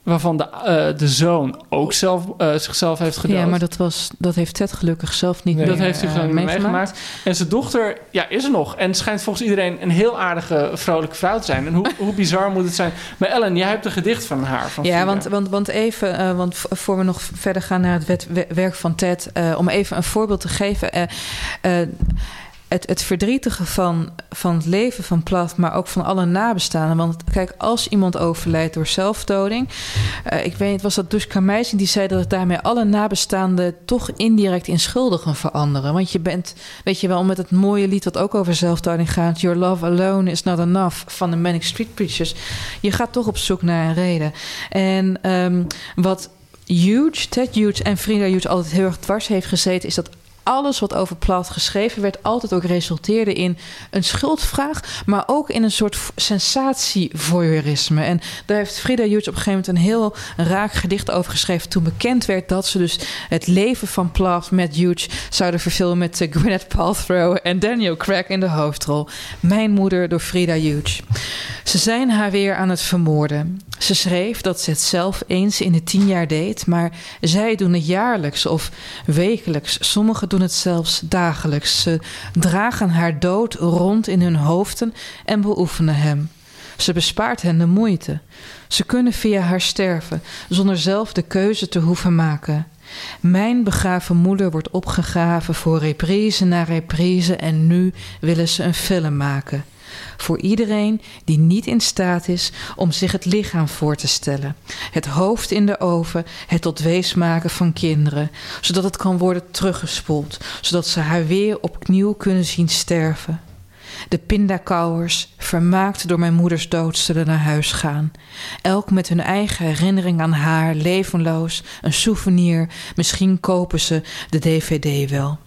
waarvan de, uh, de zoon ook zelf, uh, zichzelf heeft gedood. Ja, maar dat, was, dat heeft Ted gelukkig zelf niet nee. meer, Dat heeft hij uh, meegemaakt. En zijn dochter ja, is er nog. En schijnt volgens iedereen een heel aardige, vrolijke vrouw te zijn. En hoe, hoe bizar moet het zijn? Maar Ellen, jij hebt een gedicht van haar. Van ja, want, want, want even, want voor we nog verder gaan naar het wet, werk van Ted... om even een voorbeeld te geven het, het verdrietige van, van het leven van Plat, maar ook van alle nabestaanden. Want kijk, als iemand overlijdt door zelfdoding. Uh, ik weet niet, was dat Meijsing die zei dat het daarmee alle nabestaanden toch indirect in schuldigen veranderen. Want je bent, weet je wel, met het mooie lied dat ook over zelfdoding gaat: Your love alone is not enough van de Manic Street Preachers. Je gaat toch op zoek naar een reden. En um, wat Huge, Ted Huge en Frida Huge altijd heel erg dwars heeft gezeten, is dat alles wat over Plat geschreven werd, altijd ook resulteerde in een schuldvraag, maar ook in een soort sensatievoyeurisme. En daar heeft Frida Hughes op een gegeven moment een heel raak gedicht over geschreven toen bekend werd dat ze dus het leven van Plat met Hughes zouden verfilmen met uh, Gwyneth Paltrow en Daniel Craig in de hoofdrol. Mijn moeder door Frida Hughes. Ze zijn haar weer aan het vermoorden. Ze schreef dat ze het zelf eens in de tien jaar deed, maar zij doen het jaarlijks of wekelijks. Sommigen doen het zelfs dagelijks. Ze dragen haar dood rond in hun hoofden en beoefenen hem. Ze bespaart hen de moeite. Ze kunnen via haar sterven, zonder zelf de keuze te hoeven maken. Mijn begraven moeder wordt opgegraven voor reprise na reprise en nu willen ze een film maken voor iedereen die niet in staat is om zich het lichaam voor te stellen. Het hoofd in de oven, het tot wees maken van kinderen, zodat het kan worden teruggespoeld, zodat ze haar weer opnieuw kunnen zien sterven. De pindakouwers, vermaakt door mijn moeders dood, zullen naar huis gaan. Elk met hun eigen herinnering aan haar, levenloos, een souvenir. Misschien kopen ze de DVD wel.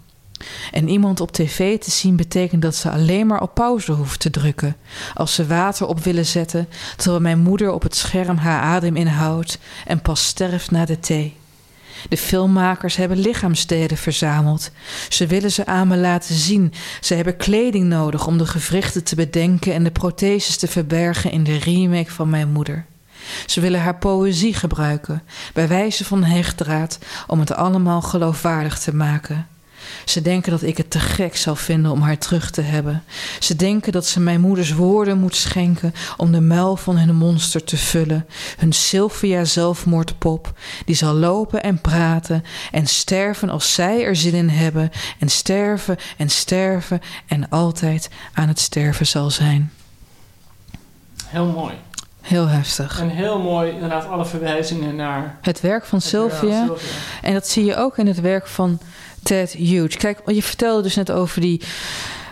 En iemand op tv te zien betekent dat ze alleen maar op pauze hoeft te drukken. Als ze water op willen zetten, terwijl mijn moeder op het scherm haar adem inhoudt en pas sterft na de thee. De filmmakers hebben lichaamsdelen verzameld. Ze willen ze aan me laten zien. Ze hebben kleding nodig om de gewrichten te bedenken en de protheses te verbergen in de remake van mijn moeder. Ze willen haar poëzie gebruiken, bij wijze van hechtdraad, om het allemaal geloofwaardig te maken. Ze denken dat ik het te gek zal vinden om haar terug te hebben. Ze denken dat ze mijn moeders woorden moet schenken om de muil van hun monster te vullen. Hun Sylvia zelfmoordpop, die zal lopen en praten en sterven als zij er zin in hebben. En sterven en sterven en altijd aan het sterven zal zijn. Heel mooi. Heel heftig. En heel mooi, inderdaad, alle verwijzingen naar. Het werk van Sylvia. En dat zie je ook in het werk van Ted Hughes. Kijk, je vertelde dus net over die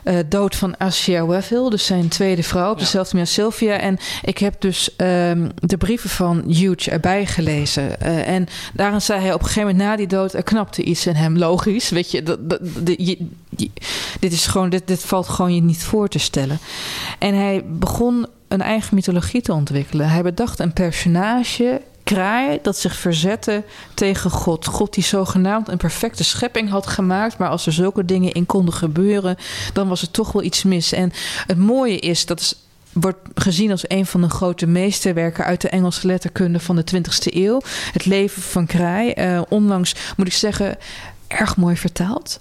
uh, dood van Asia Weville, dus zijn tweede vrouw, op dezelfde manier als Sylvia. En ik heb dus um, de brieven van Hugh erbij gelezen. Uh, en daarin zei hij op een gegeven moment na die dood, er knapte iets in hem, logisch. Weet je, dat, dat, je, dit is gewoon, dit, dit valt gewoon je niet voor te stellen. En hij begon een eigen mythologie te ontwikkelen. Hij bedacht een personage kraai dat zich verzette tegen God. God die zogenaamd een perfecte schepping had gemaakt, maar als er zulke dingen in konden gebeuren, dan was er toch wel iets mis. En het mooie is dat is, wordt gezien als een van de grote meesterwerken uit de Engelse letterkunde van de 20e eeuw. Het leven van Kraai. Uh, onlangs moet ik zeggen, erg mooi vertaald.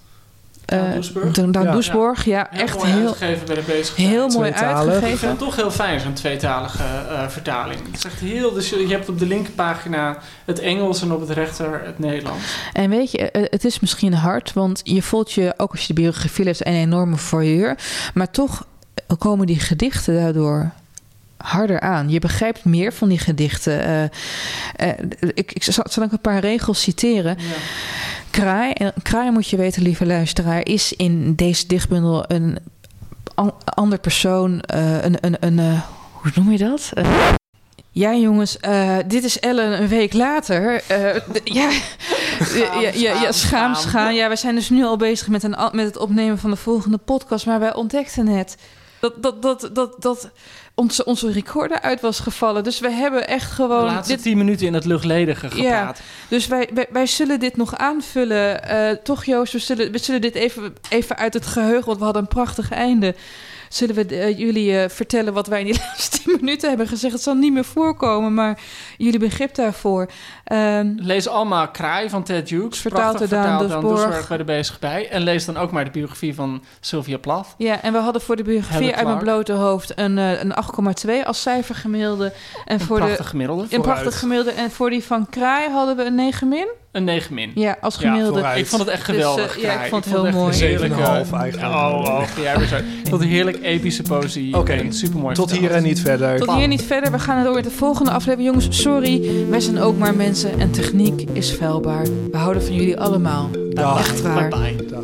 Uh, Daan Doesborg, ja, ja, echt mooi heel uitgegeven bij de bezig. Heel mooi uitgegeven. Ik vind het toch heel fijn, zo'n tweetalige uh, vertaling. Het is echt heel, dus je hebt op de linkerpagina het Engels en op het rechter het Nederlands. En weet je, het is misschien hard, want je voelt je, ook als je de biografie leest, een enorme voyeur. Maar toch komen die gedichten daardoor harder aan. Je begrijpt meer van die gedichten. Uh, uh, ik, ik zal, zal ik een paar regels citeren. Ja. Kraai, en Kraai moet je weten, lieve luisteraar, is in deze dichtbundel een ander persoon, uh, een, een, een hoe noem je dat? ja, jongens, dit is Ellen een week later. ja, schaam, ja, ja, ja, schaam, schaam. Ja, we zijn dus nu al bezig met, een, met het opnemen van de volgende podcast, maar wij ontdekten het dat, dat, dat, dat, dat onze, onze recorder uit was gevallen. Dus we hebben echt gewoon... De laatste dit... tien minuten in het luchtledige gepraat. Ja, dus wij, wij, wij zullen dit nog aanvullen. Uh, toch Joost, we zullen, we zullen dit even, even uit het geheugen... want we hadden een prachtig einde zullen we uh, jullie uh, vertellen wat wij in die laatste tien minuten hebben gezegd. Het zal niet meer voorkomen, maar jullie begrip daarvoor. Um, lees allemaal Kraai van Ted Hughes. Vertaald door Daan Dusborg. bij de bezig bij. En lees dan ook maar de biografie van Sylvia Plath. Ja, en we hadden voor de biografie uit mijn blote hoofd een, uh, een 8,2 als cijfer gemiddelde. En een voor prachtig de, gemiddelde. Een prachtig gemiddelde. En voor die van Kraai hadden we een 9 min. Een 9 min. Ja, als gemiddelde. Ja, ik vond het echt geweldig. Dus, uh, ja, ik vond het heel mooi. Heerlijk. half eigenlijk. Oh, oh ja. Tot een heerlijk epische poëzie. Oké, okay, super mooi. Tot hier en niet verder. Tot hier niet verder. We gaan het door met de volgende aflevering. Jongens, sorry. Wij zijn ook maar mensen en techniek is vuilbaar. We houden van jullie allemaal. Dag. Echt waar. Bye bye. Dag.